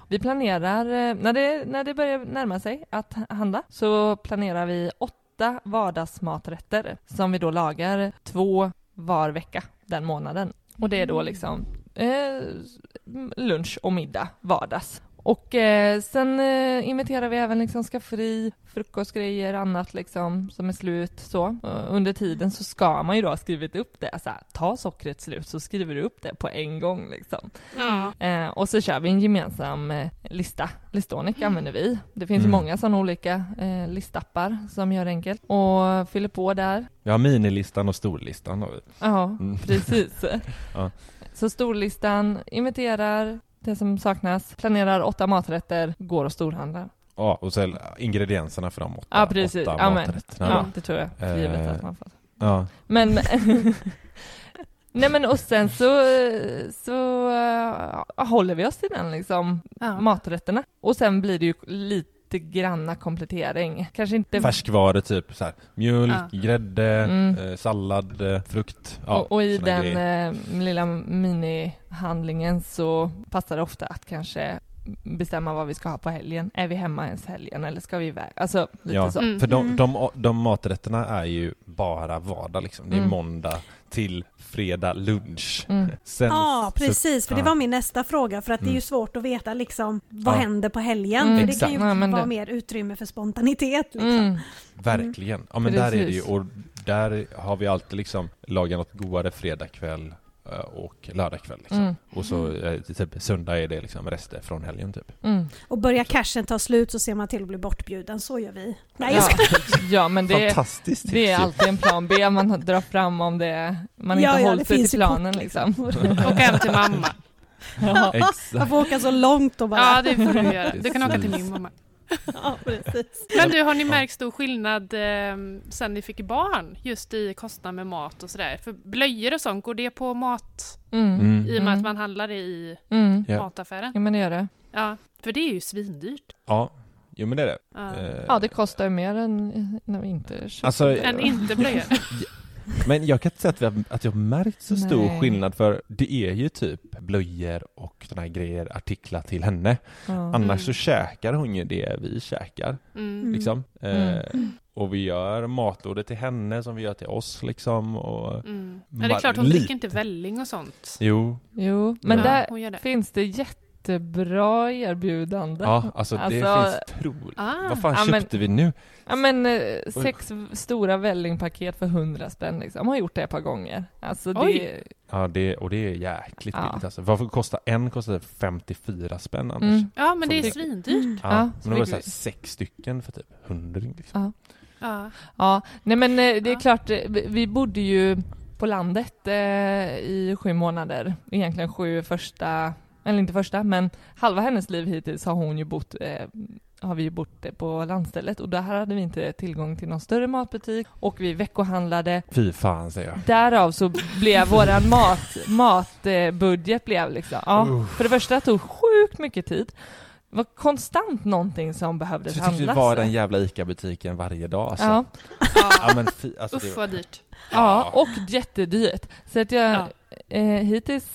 Vi planerar, eh, när det, när det börjar närma sig att handla så planerar vi åtta vardagsmaträtter som vi då lagar två var vecka den månaden. Och det är då liksom eh, lunch och middag vardags. Och eh, sen eh, inventerar vi även liksom skafferi, frukostgrejer, annat liksom som är slut så. Eh, under tiden så ska man ju då ha skrivit upp det, så här, ta sockret slut så skriver du upp det på en gång liksom. Ja. Eh, och så kör vi en gemensam eh, lista. Listonic använder vi. Det finns Mm. många sådana olika eh, listappar som gör det enkelt. Och fyller på där. Vi har minilistan och storlistan har vi. Ja, Mm. precis. Ja. Så storlistan inventerar det som saknas, planerar åtta maträtter, går och storhandlar. Ja, och så ingredienserna för de åtta, Ja, precis. åtta Ja, men- maträtterna. Ja, det tror jag för givet Eh, att man får. Ja. Men Nej men och sen så, så äh, håller vi oss till den liksom, Ja. maträtterna. Och sen blir det ju lite granna komplettering. Kanske inte... Färskvaror typ så här, mjölk, Ja. grädde, Mm. eh, sallad, eh, frukt. Ja, och, och i den eh, lilla minihandlingen så passar det ofta att kanske bestämma vad vi ska ha på helgen. Är vi hemma ens helgen eller ska vi iväg? Alltså lite Ja, så. Mm. för de, Mm. de, de maträtterna är ju bara vardag liksom. Det är Mm. måndag till fredag lunch. Mm. Sen, Ja, så- precis, för det ja. var min nästa fråga, för att det är ju Mm. svårt att veta liksom vad Ja. händer på helgen, Mm. för det Exakt. kan ju men vara det- mer utrymme för spontanitet liksom. Mm. Verkligen. Ja men där är det ju, Precis. och där har vi alltid liksom lagat något godare fredagkväll och lördagkväll liksom. Mm. Och så eh, typ söndag är det liksom rester från helgen typ. Mm. Och börjar cashen ta slut så ser man till att bli bortbjuden, så gör vi. Nej, Ja. ja men det, Fantastiskt tips det är alltid en plan B man drar fram om det, man Ja, inte ja, håller sig till planen kort, liksom. Åka hem till mamma. Ja. Man Exakt. får åka så långt och bara... Ja, det får du göra. Du kan åka till min mamma. Ja, precis. Men du, har ni märkt stor skillnad eh, sen ni fick barn? Just i kostnad med mat och sådär? För blöjor och sånt, går det på mat Mm. Mm. i och med Mm. att man handlar det i Mm. Mataffären? Ja men det gör det. Ja, för det är ju svindyrt. Ja, jo men det är det. Ja. Eh, Ja det kostar ju mer än när vi inte köper Alltså. Än inte blöjor. Men jag kan inte säga att, vi har, att jag har märkt så stor Nej. skillnad för det är ju typ blöjor och såna här grejer, artiklar till henne. Ja. Annars Mm. så käkar hon ju det vi käkar, Mm. liksom. Mm. Eh, och vi gör matlådor till henne som vi gör till oss, liksom. Och... Mm. Ja, det är klart, hon Lite. dricker inte välling och sånt. Jo, Jo, men Ja, där det. finns det jättebra erbjudande. ja, alltså, det Alltså- finns troligt. Ah. Vad fan Ja, men- köpte vi nu? Ja men eh, sex stora vällingpaket för 100 spänn liksom. De har gjort det ett par gånger. Alltså det, Oj. Ja, det, och det är jäkligt Ja. billigt alltså. Varför kostar en kostar 54 spänn annars? mm, Ja, men det är svindyrt. Ja, Ja, men var det fick så här sex stycken för typ 100 liksom. Ja. ja, nej men eh, det är klart, eh, vi vi bodde ju på landet eh, i sju månader. Egentligen sju första, eller inte första, men halva hennes liv hittills har hon ju bott eh, har vi ju bott eh, på landstället och där hade vi inte tillgång till någon större matbutik och vi veckohandlade Fy fan säger jag. Därav så blev våran mat, matbudget blev liksom, ja, för det första tog sjukt mycket tid. Det var konstant någonting som behövdes Så jag tyckte vi handlas. var den jävla ICA-butiken varje dag alltså. ja, Ja. Ja men fy, alltså Uff vad dyrt. ja, och jättedyrt. Så att jag, Ja. eh, hittills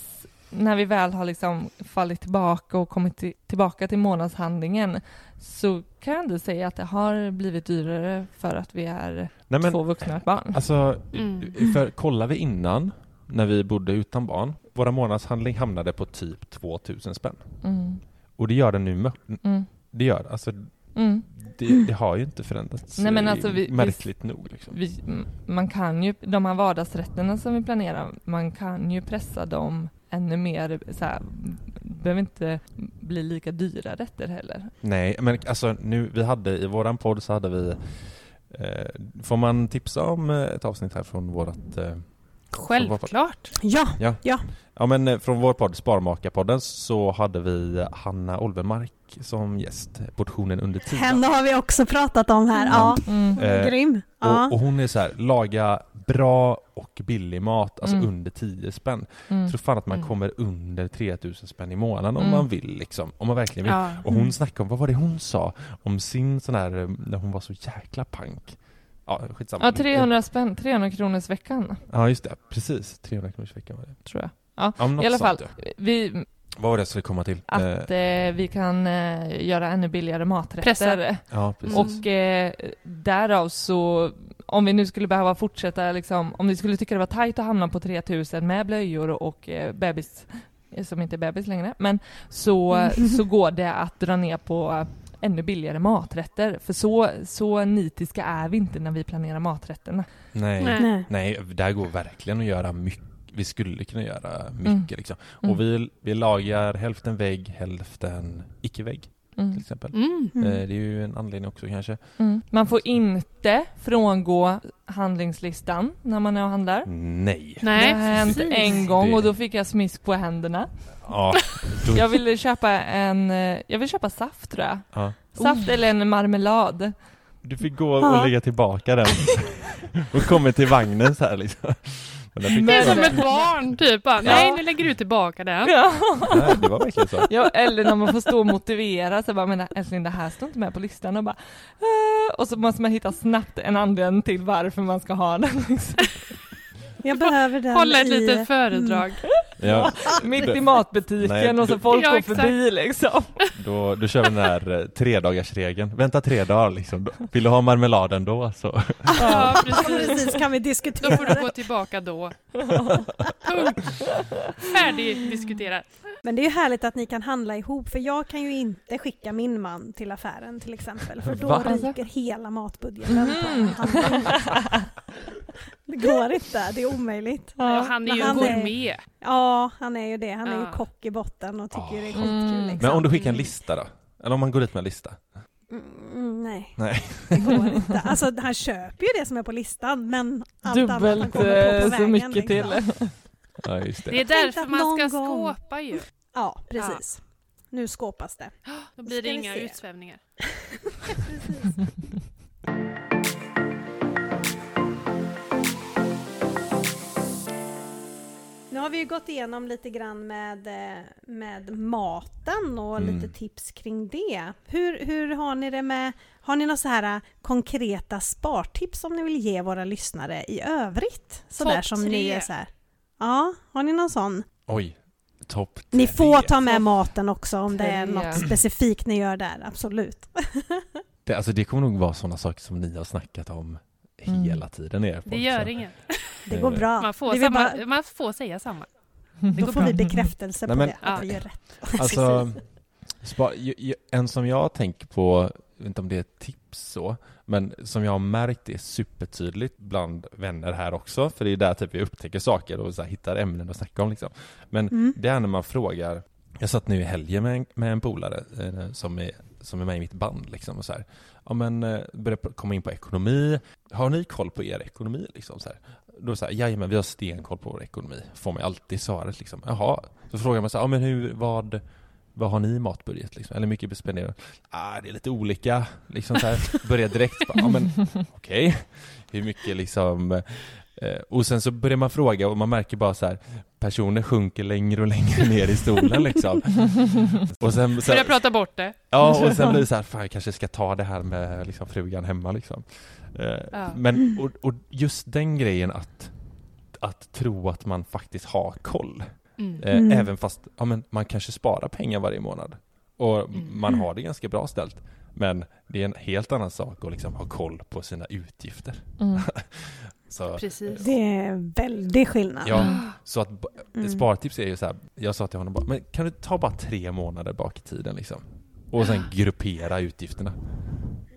när vi väl har liksom fallit tillbaka och kommit till, tillbaka till månadshandlingen så kan jag ändå säga att det har blivit dyrare för att vi är Nej men två vuxna och ett barn. alltså, Mm. för kollar vi innan, när vi bodde utan barn, våra månadshandling hamnade på typ 2000 spänn. Mm, Och det gör den nu, mm, det gör alltså, mm. det, det har ju inte förändrats Nej, men alltså, vi- vi- märkligt nog liksom. vi, man kan ju, de här vardagsrätterna som vi planerar, man kan ju pressa dem ännu mer, så här, behöver inte bli lika dyra rätter heller. Nej, men alltså nu, vi hade i våran podd så hade vi eh, Får man tipsa om eh, ett avsnitt här från vårat eh, Självklart. Ja, Ja men eh, från vår podd Sparmakarpodden så hade vi Hanna Olvenmark som gäst, portionen under tiden. henne har vi också pratat om här. Ja, Mm. Eh, grym. Ja. Och, och hon är så här, laga bra och billig mat, alltså Mm. under 10 spänn. Mm. Jag tror fan att man Mm. kommer under 3000 spänn i månaden om Mm. man vill liksom, om man verkligen vill. Ja. Och hon snackade om, vad var det hon sa? Om sin sån här, eh, när hon var så jäkla pank. Ja, skitsamma. Ja, 300 spänn, 300 kronors veckan, Ja, just det. Precis. 300 kronors veckan var det. tror jag. Ja, något I alla fall, sånt, ja. vi, Vad var det jag skulle komma till? att Eh, eh, vi kan eh, göra ännu billigare maträtter. Pressa. ja, precis. Och eh, därav så, om vi nu skulle behöva fortsätta liksom, om vi skulle tycka det var tajt att hamna på 3000 med blöjor och eh, bebis, eh, som inte är bebis längre, men så, så går det att dra ner på ännu billigare maträtter. För så, så nitiska är vi inte när vi planerar maträtterna. Nej. Nej. Nej. Nej. där går verkligen att göra mycket. Vi skulle kunna göra mycket Mm. liksom. Mm. Och vi, vi lagar hälften vägg, hälften icke-vägg Mm. till exempel. Mm. Mm. Eh, Det är ju en anledning också kanske. Mm. Man får inte frångå handlingslistan när man är och handlar. Nej. Nej, det har hänt precis. en gång Det- och då fick jag smisk på händerna. Ja, då, Jag ville köpa en, eh, jag vill köpa saft tror jag. ja. Saft eller en marmelad. Du fick gå och Ja. lägga tillbaka den. och kommer till vagnen så här liksom. Det är som ett barn typ. bara, Nej, nu lägger du tillbaka den. Ja. Nej, det var verkligen så. ja, eller när man får stå och motivera så bara, men älskling det här står inte med på listan och bara "Ah", och så måste man hitta snabbt en anledning till varför man ska ha den. Liksom. Jag behöver den Hålla ett i... litet föredrag. Ja, Mitt i matbutiken Nej, och så du- folk Ja, går exakt. förbi liksom. då, då kör vi den här eh, tredagarsregeln. Vänta tre dagar liksom. Då- Vill du ha marmeladen då så? Ja, Ja, precis. precis, kan vi Då diskutera får du gå tillbaka då. Punkt. Färdigdiskuterat. Men det är ju härligt att ni kan handla ihop, för jag kan ju inte skicka min man till affären till exempel, för då Va? ryker hela matbudgeten på handling. Det går inte, det är omöjligt. Ja, han är ju han är- gourmet. Ja, han är ju det. Han är ju Ja. kock i botten och tycker det är skitkul. Mm. Liksom. Men om du skickar en lista då? Eller om man går dit med en lista? Mm, nej, Nej. det går inte. Alltså han köper ju det som är på listan, men allt annat han Dubbelt kommer på på eh, så vägen, mycket liksom. till. Ja, just Det det. är därför man ska gång- skåpa ju. Ja, precis. Nu skåpas det. Då blir det inga utsvävningar. Nu har vi ju gått igenom lite grann med, eh, med maten och Mm. lite tips kring det. Hur, hur har ni det med, har ni några så här eh, konkreta spartips som ni vill ge våra lyssnare i övrigt? Sådär som ni tre. är så här. Ja, har ni någon sån? Oj, topp Ni tre. får ta med maten också om det är något specifikt ni gör där, absolut. Det, alltså det kommer nog vara sådana saker som ni har snackat om Mm. hela tiden. Er Det gör inget. Det går bra. Man får, samma, bara- man får säga samma. Då går får bra. vi bekräftelse Nej, på men- det, att Ja. vi gör rätt. Alltså, spa, en som jag tänker på, jag vet inte om det är ett tips så, men som jag har märkt är supertydligt bland vänner här också, för det är där typ vi upptäcker saker och så här, hittar ämnen att snacka om liksom. Men Mm. det är när man frågar, jag satt nu i helgen med en, med en polare eh, som, är, som är med i mitt band liksom och så här, ja men eh, började komma in på ekonomi, har ni koll på er ekonomi liksom så här? Då så här, jajamän vi har stenkoll på vår ekonomi, får man alltid svaret liksom, jaha, så frågar man så här, ja men hur, vad vad har ni i matbudget liksom? Eller mycket spenderar? Ah, det är lite olika, liksom så här, börjar direkt, bara, ja men okej, hur mycket liksom eh, och sen så börjar man fråga och man märker bara så här personer sjunker längre och längre ner i stolen liksom. Och sen, sen Börja prata bort det. Ja, och sen blir det så här, fan jag kanske ska ta det här med liksom, frugan hemma liksom. Eh, Ja. Men, och, och just den grejen att, att tro att man faktiskt har koll. Mm. Eh, Mm. Även fast ja, men man kanske sparar pengar varje månad. Och Mm. man har det ganska bra ställt. Men det är en helt annan sak att liksom ha koll på sina utgifter. Mm. Så, Precis. Det är väldigt skillnad. ja, så att Mm. spartips är ju så här, jag sa till honom bara, men kan du ta bara tre månader bak i tiden liksom? Och sen gruppera utgifterna.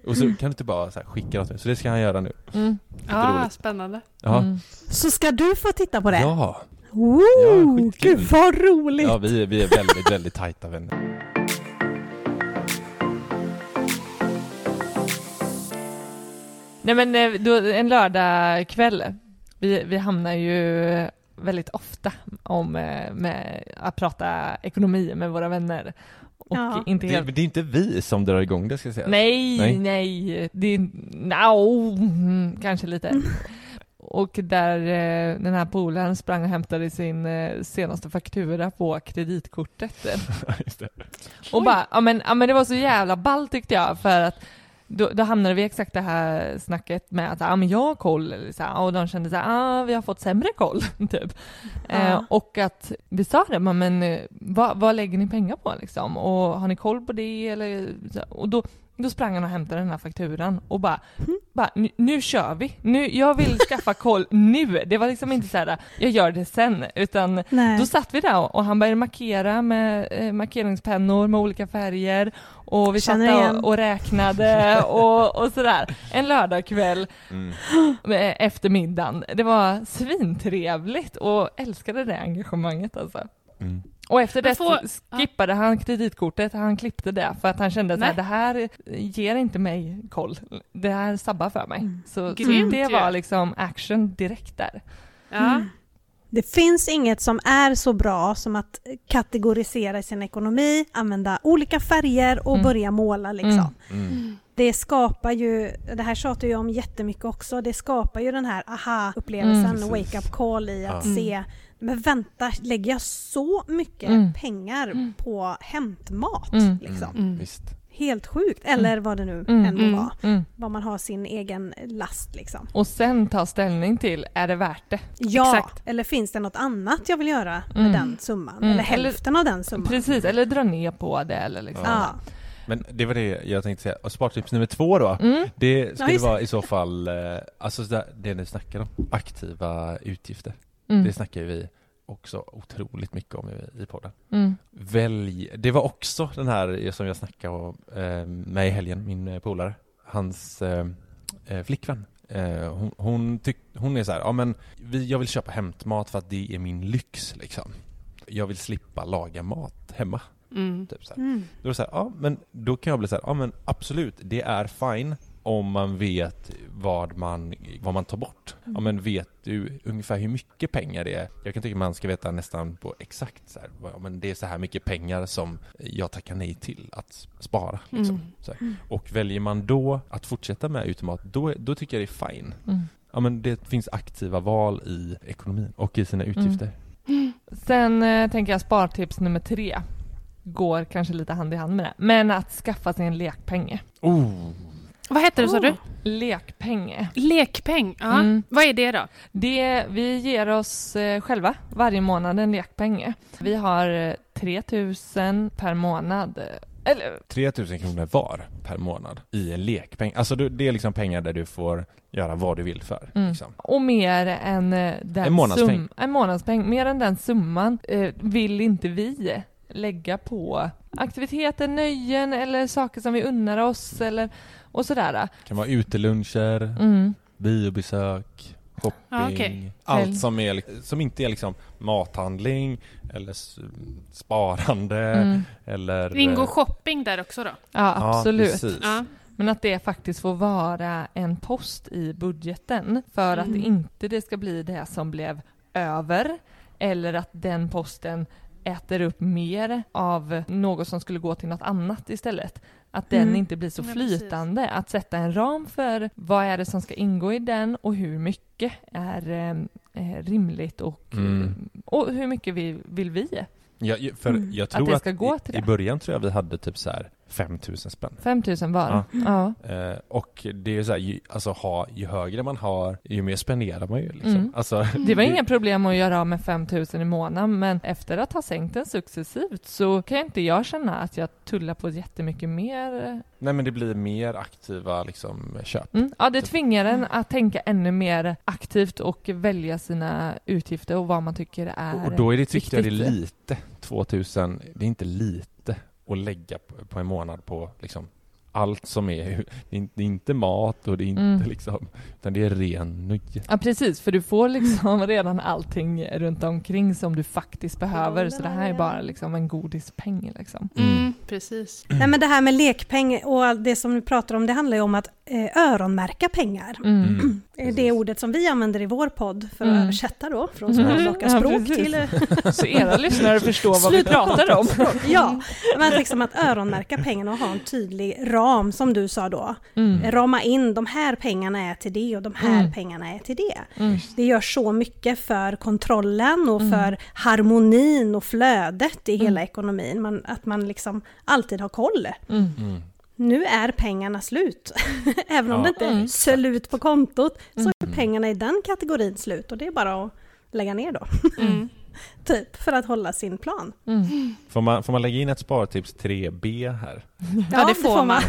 Och så kan du inte bara så här, skicka något, så det ska han göra nu. Mm. Ja, roligt. spännande. Ja, Mm. Så ska du få titta på det? ja, Woo! Ja, skitkul. Gud vad roligt! ja vi, är- vi är väldigt, väldigt tajta vänner. Nej men eh, då, en lördagkväll, vi, vi hamnar ju väldigt ofta om eh, med att prata ekonomi med våra vänner. Och Ja. inte Det, helt... det är inte vi som drar igång det ska jag säga. Nej, Nej. nej, det är... No, mm, kanske lite. Och där eh, den här polaren sprang och hämtade sin senaste faktura på kreditkortet. Just det. Och bara, ja men, ja men det var så jävla ball tyckte jag för att då, då hamnade vi exakt det här snacket med att ja men jag har koll eller så här, och de kände så här, ah, vi har fått sämre koll typ. Eh, Ja. och att vi sa det, men, eh, vad, vad lägger ni pengar på liksom? Och har ni koll på det eller? Och då, då sprang han och hämtade den här fakturan och bara, bara nu, nu kör vi. Nu, jag vill skaffa koll nu. Det var liksom inte så här, jag gör det sen, utan Nej. då satt vi där och han började markera med eh, markeringspennor med olika färger och vi satt Känner där igen. och, och räknade och, och sådär. En lördagkväll Mm. eh, efter middagen. Det var svintrevligt och älskade det engagemanget alltså. Mm. Och efter det får- skippade han kreditkortet, han klippte det för att han kände att det här ger inte mig koll. Det här sabbar för mig. Mm. Så, så Grymt det ju. var liksom action direkt där. Ja. Mm. Det finns inget som är så bra som att kategorisera sin ekonomi, använda olika färger och Mm. börja måla liksom. Mm. Mm. Det skapar ju, det här tjatar jag om jättemycket också, det skapar ju den här aha-upplevelsen, Mm. wake up call i att Ja. se men vänta, lägger jag så mycket Mm. pengar Mm. på hämtmat? Mm. Liksom? Mm. Visst. Helt sjukt, eller vad det nu Mm. än må Mm. vara. Mm. Vad man har sin egen last liksom. Och sen ta ställning till, är det värt det? Ja, Exakt. eller finns det något annat jag vill göra med Mm. den summan? Mm. Eller Eller- hälften av den summan? Precis, eller dra ner på det eller liksom. Ja. Men det var det jag tänkte säga. Och spartips nummer två då. Mm. Det Ja, skulle det. vara i så fall, eh, alltså det, det ni snackar om, aktiva utgifter. Mm. Det snackar vi också otroligt mycket om i, i podden. Mm. Välj, det var också den här som jag snackade om, eh, med i helgen, min eh, polare. Hans eh, eh, flickvän. Eh, hon, hon, tyck, hon är så här, ja men vi, jag vill köpa hämtmat för att det är min lyx liksom. Jag vill slippa laga mat hemma. Mm. Typ så här. Mm. Då är det så här, ja men då kan jag bli så här, ja men absolut, det är fine om man vet vad man, vad man tar bort. Ja men vet du ungefär hur mycket pengar det är? Jag kan tycka man ska veta nästan på exakt så här, ja, men det är så här mycket pengar som jag tackar nej till att spara. Liksom. Mm. Här. Och väljer man då att fortsätta med automat, då, då tycker jag det är fine. Mm. Ja men det finns aktiva val i ekonomin och i sina utgifter. Sen eh, tänker jag spartips nummer tre. Går kanske lite hand i hand med det. Men att skaffa sig en lekpenge. Oh. Vad hette det sa du? Lekpenge. Lekpeng. Ja. Mm. Vad är det då? Det, vi ger oss eh, själva varje månad en lekpenge. Vi har eh, 3000 per månad. eh, Eller 3000 kronor var per månad i en lekpeng. Alltså det är liksom pengar där du får göra vad du vill för. Mm. Liksom. Och mer än eh, den En månadspeng. sum- en månadspeng. Mer än den summan eh, vill inte vi lägga på aktiviteter, nöjen eller saker som vi unnar oss eller och sådär. Det kan vara uteluncher, Mm. biobesök, shopping. Ja, okej. Allt som, är, som inte är liksom mathandling eller sparande Mm. eller... Det ingår shopping där också då? Ja, absolut. precis. Ja. Men att det faktiskt får vara en post i budgeten för att Mm. inte det ska bli det som blev över eller att den posten äter upp mer av något som skulle gå till något annat istället. Att den Mm. inte blir så Ja, flytande. Att sätta en ram för vad är det som ska ingå i den och hur mycket är eh, eh, rimligt och, Mm. och hur mycket vi, vill vi. Ja, för Mm. jag Att tror det att, ska gå till i, i början tror jag vi hade typ så här 5000 spänn. 5000 var. Ja. Ja. Eh, och det är ju så här, ju, alltså ha, ju högre man har, ju mer spenderar man ju liksom. Mm. Alltså, Det var inga problem att göra av med 5000 i månaden men efter att ha sänkt den successivt så kan inte jag känna att jag tullar på jättemycket mer. Nej men det blir mer aktiva liksom köp. Mm. Ja, det tvingar en att tänka ännu mer aktivt och välja sina utgifter och vad man tycker är Och då är det, tycker jag det är viktigt. lite, 2000, det är inte lite att lägga på, på en månad på liksom allt som är, det är inte- mat och det är inte Mm. liksom, utan det är ren nöje. Ja precis, för du får liksom redan allting runt omkring som du faktiskt behöver så det här är bara liksom en godispeng liksom. Mm. Mm, precis. Nej men det här med lekpeng och allt det som vi pratar om, det handlar ju om att eh, öronmärka pengar. Mm. Mm. Det ordet som vi använder i vår podd för att Mm. översätta då, från Mm. smålocka Ja, språk precis. till... Så era lyssnare förstår vad vi pratar om. Ja, men liksom att öronmärka pengarna och ha en tydlig ram som du sa då. Mm. Rama in, de här pengarna är till det och de här Mm. pengarna är till det. Mm. Det gör så mycket för kontrollen och Mm. för harmonin och flödet i Mm. hela ekonomin. Man, att man liksom alltid har koll. Mm. Mm. Nu är pengarna slut. Även om Ja, det inte är mm. slut på kontot så är Mm. pengarna i den kategorin slut och det är bara att lägga ner då. Mm. Typ för att hålla sin plan. Mm. Får, man, får man lägga in ett spartips 3B här? Ja, det får man.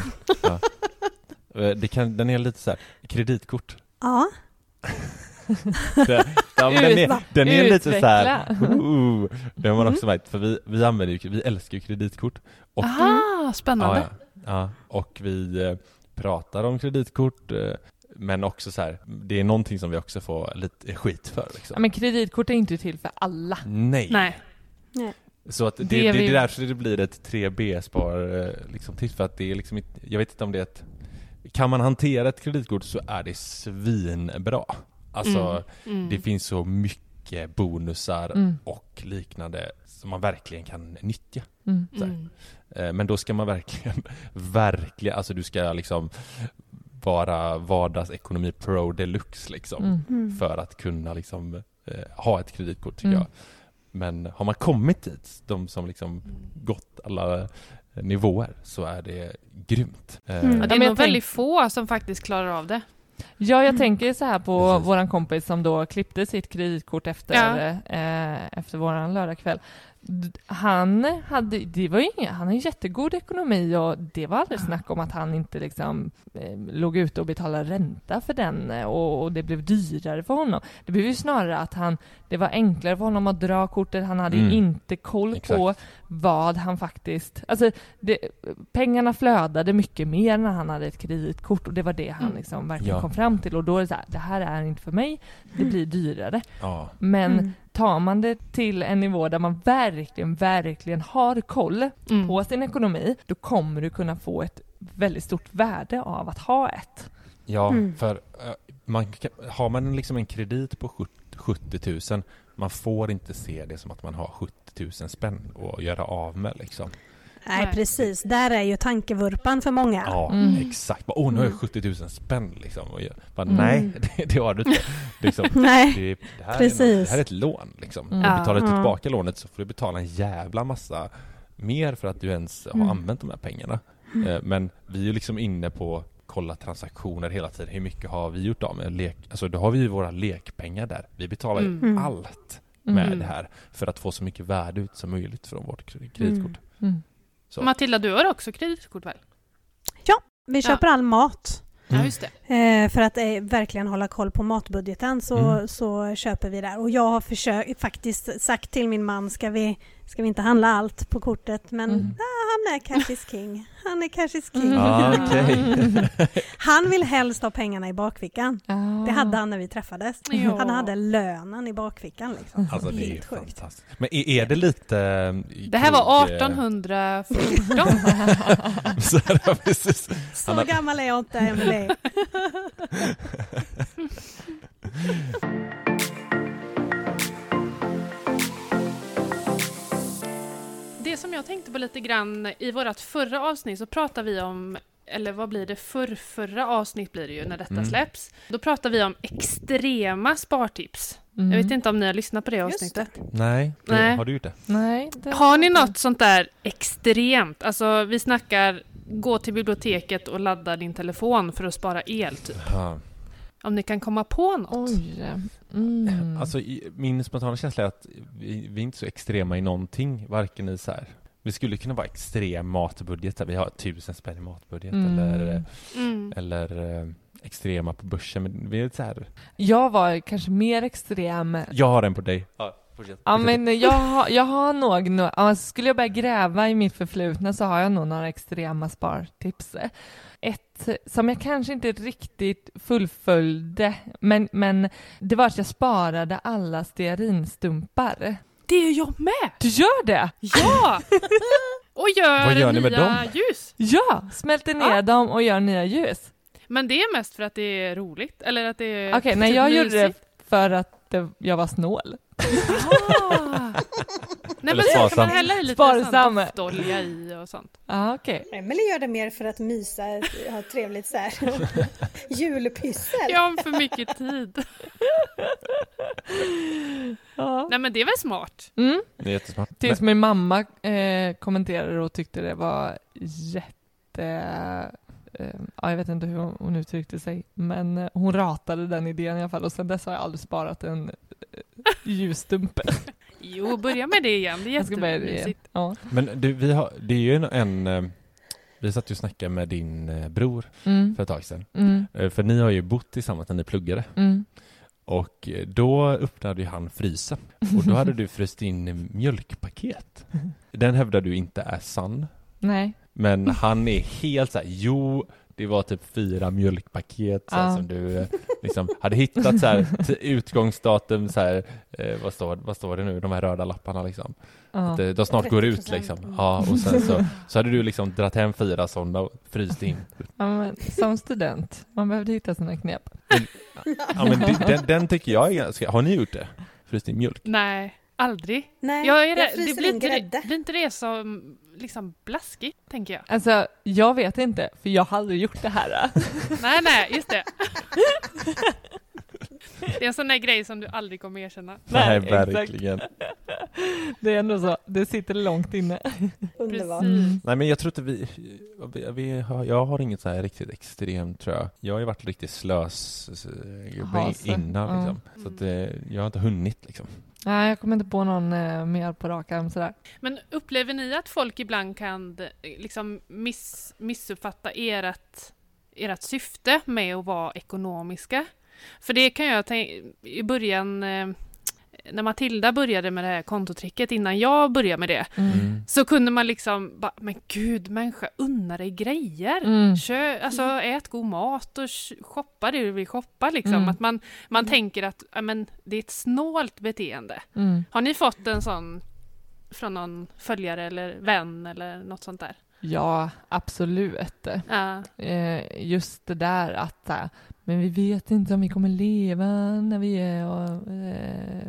Eh, Det kan, den är lite så här, kreditkort. Ja, Det- ja, den, är, den är lite så här, uh, det har man också märkt, för vi, vi använder ju, vi älskar ju kreditkort. Och, Aha, spännande. ja, ja, ja, och vi eh, pratar om kreditkort, eh, men också så här, det är någonting som vi också får lite skit för. Ja, Liksom. men kreditkort är inte till för alla. Nej. Nej. Så att det, Det det, vi- det är därför det blir ett 3B-spar eh, liksom, tips, för att det är liksom jag vet inte om det är ett, kan man hantera ett kreditkort så är det svinbra. Alltså, Mm. det finns så mycket bonusar Mm. och liknande som man verkligen kan nyttja. Mm. så här. Mm. Eh, Men då ska man verkligen, verkligen, alltså du ska liksom vara vardagsekonomi pro deluxe liksom. Mm. mm. För att kunna liksom eh, ha ett kreditkort tycker Mm. jag. Men har man kommit dit, de som liksom gått alla nivåer, så är det grymt. Eh, Mm. Ja, det är nog väldigt få som faktiskt klarar av det. Ja, jag tänker så här på Precis. våran kompis som då klippte sitt kreditkort efter, Ja. eh, efter våran lördagkväll. Han hade, det var ju inga, han har ju jättegod ekonomi och det var aldrig snack om att han inte liksom eh, låg ute och betalade ränta för den eh, och, och det blev dyrare för honom. Det blev ju snarare att han, det var enklare för honom att dra kortet, han hade Mm. inte koll på Exakt. vad han faktiskt... Alltså, det, pengarna flödade mycket mer när han hade ett kreditkort och det var det han Mm. liksom verkligen Ja. kom fram till och då är det så här, det här är inte för mig, det blir dyrare. ja. Men Mm. Tar man det till en nivå där man verkligen, verkligen har koll Mm. på sin ekonomi, då kommer du kunna få ett väldigt stort värde av att ha ett. Ja, Mm. för eh, man, har man liksom en kredit på 70, 70 000, man får inte se det som att man har 70 000 spänn att göra av med liksom. Nej, Nej. precis. Där är ju tankevurpan för många. Ja, Mm. exakt. Åh, nu har jag Mm. 70 000 spänn liksom. Och jag, bara, Mm. Nej, det, det har du inte. Liksom, Nej, det, det, här är Precis. något, det här är ett lån liksom. Mm. Och betalar du tillbaka lånet så får du betala en jävla massa mer för att du ens har Mm. använt de här pengarna. Mm. Eh, Men vi är ju liksom inne på kolla transaktioner hela tiden. Hur mycket har vi gjort av med lek? Alltså då har vi ju våra lekpengar där. Vi betalar ju Mm. Mm. allt med Mm. det här för att få så mycket värde ut som möjligt från vårt kre- kreditkort. Mm. Så. Matilda, du har också kreditkort väl? vi köper all mat. Ja, Mm. just det. Eh, för att eh, verkligen hålla koll på matbudgeten så, Mm. så köper vi där. Och jag har försökt, faktiskt sagt till min man, ska vi, ska vi inte handla allt på kortet? Men Mm. ah, han är cash is king. Han är cash is king. Mm. Ja, okej. Han vill helst ha pengarna i bakfickan. Ah. Det hade han när vi träffades. Ja. Han hade lönen i bakfickan liksom. Alltså det är ju Helt sjukt. fantastiskt. Men är, är det lite... eh, Det här var krog, eh, 1814. så precis. Så gammal är jag inte, Emelie. Det som jag tänkte på lite grann, i vårt förra avsnitt så pratade vi om, eller vad blir det, förr, förra avsnitt blir det ju när detta Mm. släpps. Då pratade vi om extrema spartips. Mm. Jag vet inte om ni har lyssnat på det Just avsnittet. Nej, det, Nej. har du gjort det? Nej. Det Har ni något sånt där extremt? Alltså vi snackar gå till biblioteket och ladda din telefon för att spara el typ. Ja. Om ni kan komma på något. Oj. Mm. Alltså min spontana känsla är att vi, vi är inte så extrema i någonting, varken i så här vi skulle kunna vara extrem matbudget, vi har tusen spänn i matbudget Mm. eller, Mm. eller eh, extrema på börsen, men vi är så här. Jag var kanske mer extrem. Jag har en på dig. Ja, fortsätt. Ja men jag har, jag har nog, no- alltså, skulle jag börja gräva i mitt förflutna så har jag nog några extrema spartips. Ett som jag kanske inte riktigt fullföljde, men, men det var att jag sparade alla stearinstumpar. Det är jag med! Du gör det? Ja! Och gör, Vad gör ni med nya dem? ljus. Ja! Smälter ner Ja. dem och gör nya ljus. Men det är mest för att det är roligt, eller att det är Okej, nej typ jag gjorde det mysigt. för att det, jag var snål. Ah. Nej men så kan man hälla i lite Sparsam. doftolja i och sånt. Ja, okej. Emelie gör det mer för att mysa, ha trevligt så här. Julpyssel. Jag har för mycket tid. Ja. Nej men det är väl smart? Mm. Det är jättesmart. Tills min mamma eh, kommenterade och tyckte det var jätte... Eh, ja, jag vet inte hur hon, uttryckte sig, men eh, hon ratade den idén i alla fall och sen dess har jag aldrig sparat en eh, ljusstumpe. Jo, börja med det igen. Det är jättemysigt. Ja. Men du, vi har, det är ju en, en eh, vi satt ju och snackade med din eh, bror Mm. för ett tag sedan. Mm. Eh, För ni har ju bott tillsammans när ni pluggade. Mm. Och då öppnade ju han frysen. Och då hade du fryst in mjölkpaket. Den hävdar du inte är sann. Nej. Men han är helt så här, jo, det var typ fyra mjölkpaket så här, Ja. som du eh, liksom hade hittat så här, utgångsdatum så här, eh, vad, står, vad står det nu, de här röda lapparna liksom. Ja. Att, eh, de snart går ut 30%. liksom. Ja, och sen så, så hade du liksom dratt hem fyra sådana och fryst in. Ja, men, som student, man behövde hitta sina knep. Ja men den, den tycker jag är ganska, har ni gjort det? Fryst in mjölk? Nej, aldrig. Nej, Jag är jag rädd- det fryser blir in inte, grädde. det, blir inte det som liksom blaskigt, tänker jag. Alltså, jag vet inte, för jag har aldrig gjort det här. Nej, nej, just det. Det är en sån där grej som du aldrig kommer erkänna. Nej, exakt. verkligen. Det är ändå så, det sitter långt inne. Underbart. Nej men jag tror inte vi, vi, vi har, jag har inget så här riktigt extremt tror jag. Jag har ju varit riktigt slös eh, Hase. innan liksom. Så att eh, jag har inte hunnit liksom. Nej, jag kommer inte på någon eh, mer på rak arm sådär. Men upplever ni att folk ibland kan eh, liksom miss, missuppfatta ert, ert syfte med att vara ekonomiska? För det kan jag tänka, i början, eh, när Matilda började med det här kontotricket, innan jag började med det, Mm. så kunde man liksom bara, men gud människa, unna dig grejer. Mm. Kö, alltså ät god mat och sh- shoppa det du vill shoppa liksom. Mm. Att man, man Mm. tänker att men, det är ett snålt beteende. Mm. Har ni fått en sån från någon följare eller vän eller något sånt där? Ja, absolut. Ja. Eh, just det där att eh, men vi vet inte om vi kommer leva när vi är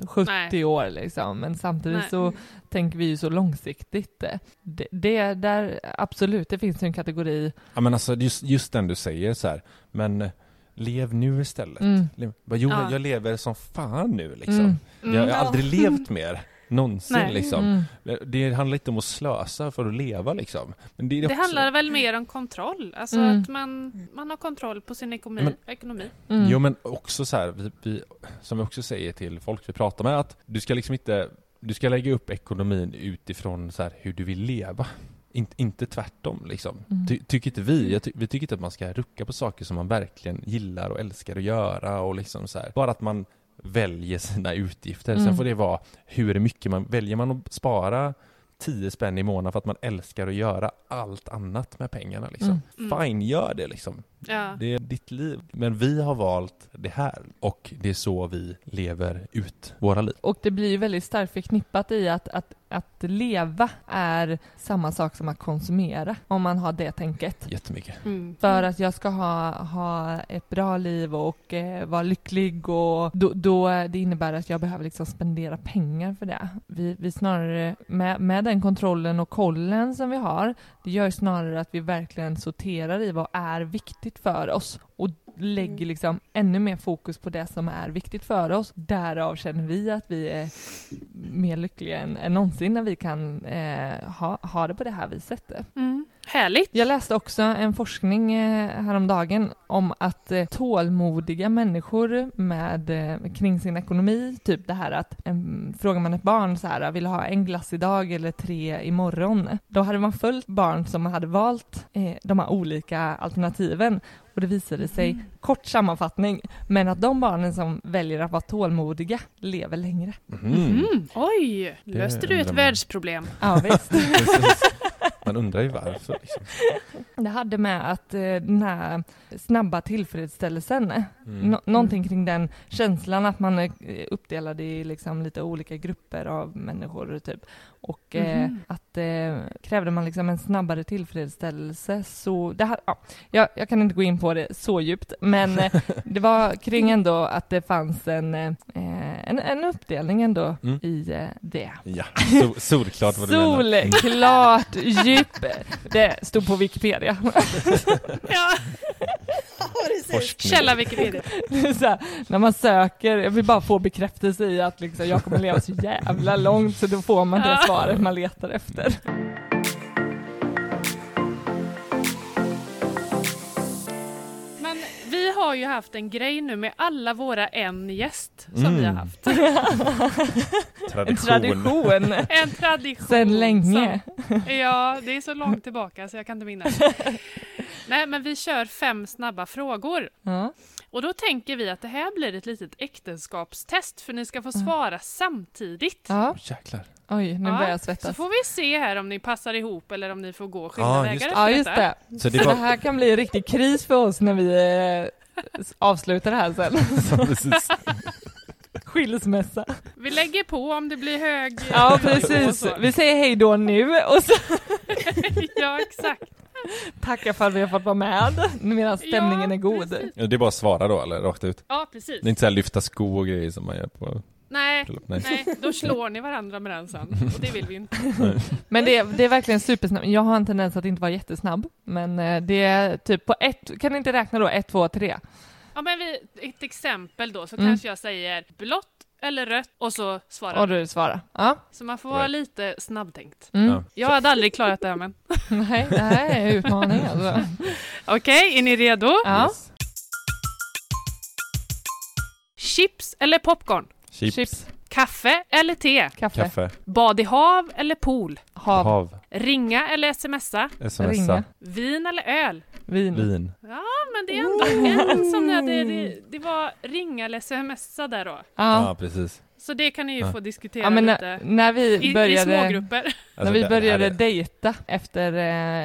eh, 70 Nej. år liksom. Men samtidigt Nej. så tänker vi ju så långsiktigt. Det, det där, absolut, det finns ju en kategori. Ja men alltså just, just den du säger så här, men eh, lev nu istället. Mm. Jo, Ja. jag lever som fan nu liksom. Mm. Jag har Mm. aldrig levt mer. Någonsin Nej. liksom. Mm. Det handlar inte om att slösa för att leva liksom. Men det, är Det handlar väl mer om kontroll, alltså Mm. att man, man har kontroll på sin ekonomi. Men- ekonomi. Mm. Jo men också så här, vi, vi, som vi också säger till folk vi pratar med, att du ska liksom inte, du ska lägga upp ekonomin utifrån så här hur du vill leva. In, inte tvärtom liksom. Mm. Ty, tycker inte vi. Jag ty, vi tycker inte att man ska rucka på saker som man verkligen gillar och älskar att göra och liksom så här. Bara att man väljer sina utgifter. Mm. Sen får det vara hur mycket man, väljer man att spara 10 spänn i månaden för att man älskar att göra allt annat med pengarna liksom. Mm. Mm. Fine, gör det liksom. Ja. Det är ditt liv. Men vi har valt det här och det är så vi lever ut våra liv. Och det blir ju väldigt starkt förknippat i att, att, att leva är samma sak som att konsumera, om man har det tänket. Jättemycket. Mm. För att jag ska ha, ha ett bra liv och eh, vara lycklig och då, då det innebär att jag behöver liksom spendera pengar för det. Vi, vi snarare, med, med den kontrollen och kollen som vi har, det gör ju snarare att vi verkligen sorterar i vad är viktigt för oss och lägger liksom ännu mer fokus på det som är viktigt för oss. Därav känner vi att vi är mer lyckliga än, än någonsin när vi kan eh, ha, ha det på det här viset. Mm. Härligt! Jag läste också en forskning eh, häromdagen om att eh, tålmodiga människor med, eh, kring sin ekonomi, typ det här att en, frågar man ett barn så här, vill du ha en glass idag eller tre imorgon? Då hade man följt barn som hade valt eh, de här olika alternativen och det visade sig, kort sammanfattning, men att de barnen som väljer att vara tålmodiga lever längre. Mhm. Mm. Oj! Löste du ett världsproblem? Ja, visst. Man undrar ju varför. Liksom. Det hade med att eh, den här snabba tillfredsställelsen, Mm. nå- någonting kring den känslan att man är eh, uppdelad i liksom lite olika grupper av människor typ. Och eh, Mhm. att eh, krävde man liksom en snabbare tillfredsställelse så, det här, ja, jag, jag kan inte gå in på det så djupt, men eh, det var kring ändå att det fanns en, eh, en, en uppdelning ändå Mm. i eh, det. Ja, so, solklart vad du menar. Solklart djup! Det stod på Wikipedia. Ja, Forskning. källa Wikipedia. Här, när man söker, jag vill bara få bekräftelse i att liksom, jag kommer leva så jävla långt så då får man det svaret man letar efter. Har ju haft en grej nu med alla våra en gäst som Mm. vi har haft. En Tradition. tradition En tradition. sedan länge. Som, ja, det är så långt tillbaka så jag kan inte minnas. Nej, men vi kör fem snabba frågor. Ja. Och då tänker vi att det här blir ett litet äktenskapstest för ni ska få svara samtidigt. ja, Åh, jäklar. oj nu Ja, börjar jag Så svettas. får vi se här om ni passar ihop eller om ni får gå skilda Ja, vägar just det. efter Ja just detta. det. Så det Så det var här kan bli en riktig kris för oss när vi eh, avslutar det här sen. precis. Skilsmässa. Vi lägger på om det blir hög... Ja precis. Vi säger hej då nu och så ja, exakt. tackar för att vi har fått vara med medan stämningen Ja, är god. precis. Ja, Det är bara att svara då eller rakt ut. Ja, precis. Det är inte så här lyfta sko och grejer som man gör på Nej, Nej. nej, då slår ni varandra med den sen. Och det vill vi inte. Men det är, det är verkligen supersnabbt. Jag har en tendens att inte vara jättesnabb. Men eh, det är typ på ett, kan ni inte räkna då? Ett, två, tre. Ja, men vi, ett exempel då, så Mm. kanske jag säger blått eller rött och så svarar Och du. svarar. Ja. Så man får vara Right. lite snabbtänkt. Mm. Ja. Jag hade aldrig klarat det här men. Nej, det här är utmaning alltså. Okej, är ni redo? Ja. Yes. Chips eller popcorn? Chips. Chips, Kaffe eller te? kaffe, Kaffe. Bad i hav eller pool? hav, Hav. Ringa eller smsa? Smsa. ringa, Vin eller öl? vin. Vin. Ja, men det är ändå en som hade, det, det var ringa eller smsa där då. Ja. Ja, precis. Så det kan ni ju Ja. få diskutera Ja, men lite när, när vi i, i började... smågrupper. Alltså, när vi det- det började är- dejta efter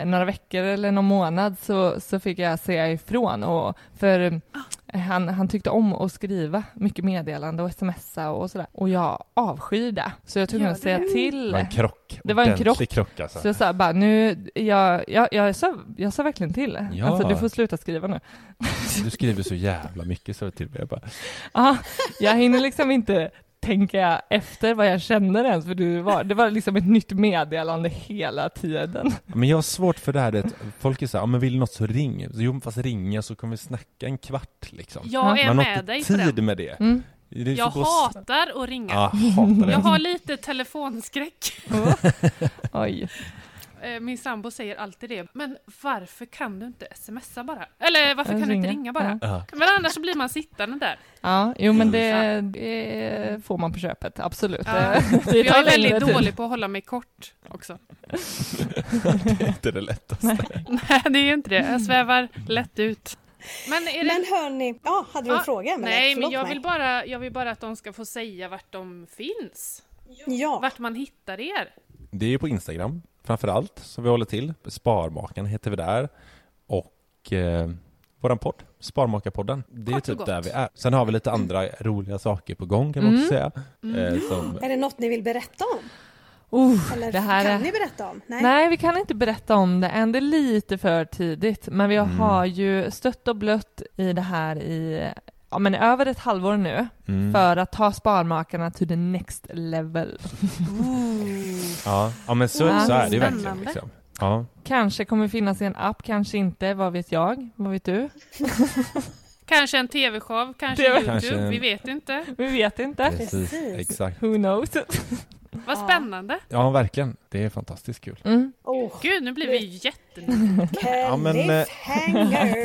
eh, några veckor eller någon månad så, så fick jag säga ifrån. Och, för eh, han, han tyckte om att skriva mycket meddelande och smsa och sådär. Och jag avskyr det. Så jag tog att säga det? till. Det var en krock. Det var en Ordentlig krock alltså. Så jag sa bara nu, jag, jag, jag, sa, jag sa verkligen till. Ja. Alltså du får sluta skriva nu. Du skriver så jävla mycket så till mig. Jag bara, Ja, jag hinner liksom inte tänka efter vad jag känner ens, för du var, det var liksom ett nytt meddelande hela tiden. Men jag har svårt för det här, det, folk är så här, ja men vill något så ring. Så, jo, fast ringa så kan vi snacka en kvart liksom. Jag är Man har med inte dig på den. tid med det. Mm. det är Jag hatar att ringa. Ja, hatar. Jag har lite telefonskräck. Oj. Eh, Min sambo säger alltid det. Men varför kan du inte smsa bara? Eller varför kan du inte ringa bara? Ja. Men annars så blir man sittande där. Ja, jo men det, det får man på köpet, absolut. Ja. Det, Jag är väldigt tid. dålig på att hålla mig kort också. Det är inte det lättaste. Nej, det är inte det. Jag svävar lätt ut. Men är det... Men hörni, ja, hade du en Ja, fråga? Emelie? Nej, men jag mig. vill, bara, jag vill bara att de ska få säga vart de finns. Ja, Vart man hittar er. Det är ju på Instagram framför allt som vi håller till. Sparmakarna heter vi där. Och eh, våran podd, Sparmakarpodden. Det är Kort typ gott. där vi är. Sen har vi lite andra roliga saker på gång kan man också säga. Eh, som, är det något ni vill berätta om? Oh, Eller det här kan är... ni berätta om? Nej. Nej, vi kan inte berätta om det än. Det är lite för tidigt. Men vi Mm. har ju stött och blött i det här i ja, men över ett halvår nu mm, för att ta Sparmakarna to the next level. ja, ja, men så, Ja, så är det ju verkligen. Liksom. Ja. Kanske kommer finnas i en app, kanske inte. Vad vet jag? Vad vet du? Kanske en tv-show, kanske TV. Youtube, Kanske vi vet inte. Vi vet inte. Precis, Precis. exakt. Who knows? Vad spännande. Ja, verkligen. Det är fantastiskt kul. Mm. Oh, Gud, nu blir vi jättenyfikna. Ja, men, eh!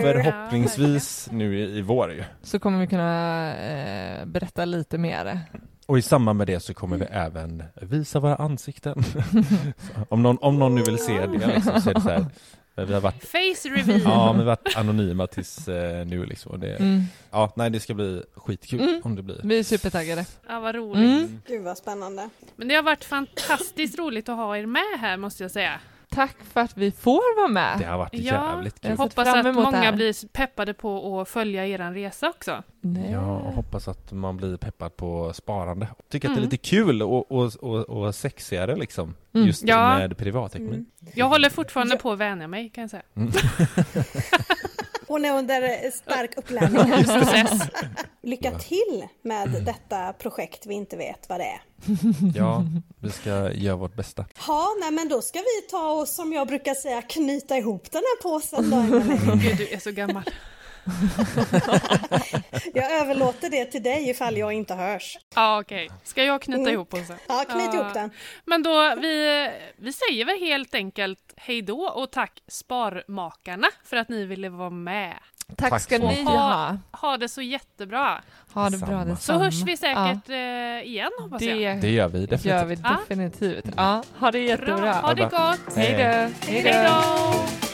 Förhoppningsvis nu i, i vår ju. Så kommer vi kunna eh, berätta lite mer. Och i samband med det så kommer vi även visa våra ansikten. Om, någon, om någon nu vill se det liksom, så är det så här. Vi har varit, Face reveal. ja, men vi har varit anonyma tills eh, nu liksom. Det, Mm. Ja, nej det ska bli skitkul Mm. om det blir. Vi är supertaggade. Ja, vad roligt. Mm. Gud vad spännande. Men det har varit fantastiskt roligt att ha er med här måste jag säga. Tack för att vi får vara med. Det har varit Ja, jävligt jag kul. Hoppas att många blir peppade på att följa er resa också. Nej. Ja, och hoppas att man blir peppad på sparande. Tycker att det är Mm. lite kul och, och, och, och sexigare liksom. Mm. Just Ja. med privatekonomi. Mm. Jag håller fortfarande Ja. på att vänja mig kan jag säga. Hon är under eh, stark upplärning. Lycka till med detta projekt vi inte vet vad det är. Ja, vi ska göra vårt bästa. Ja, nej men då ska vi ta och som jag brukar säga knyta ihop den här påsen då. Gud, du är så gammal. Jag överlåter det till dig ifall jag inte hörs. Ja, okej. Ska jag knyta Mm. ihop oss? Ja, knyt Ja. ihop den. Men då, vi, vi säger väl helt enkelt hej då och tack Sparmakarna för att ni ville vara med. Tack, Tack ska så ni ha. Ha det så jättebra. Ha det bra Samma. Så detsamma. hörs vi säkert eh, igen hoppas jag. Det, Det gör vi definitivt. gör vi Ja. definitivt. Ja, ha det jättebra. Bra. Ha det gott. Hej då. Hej då.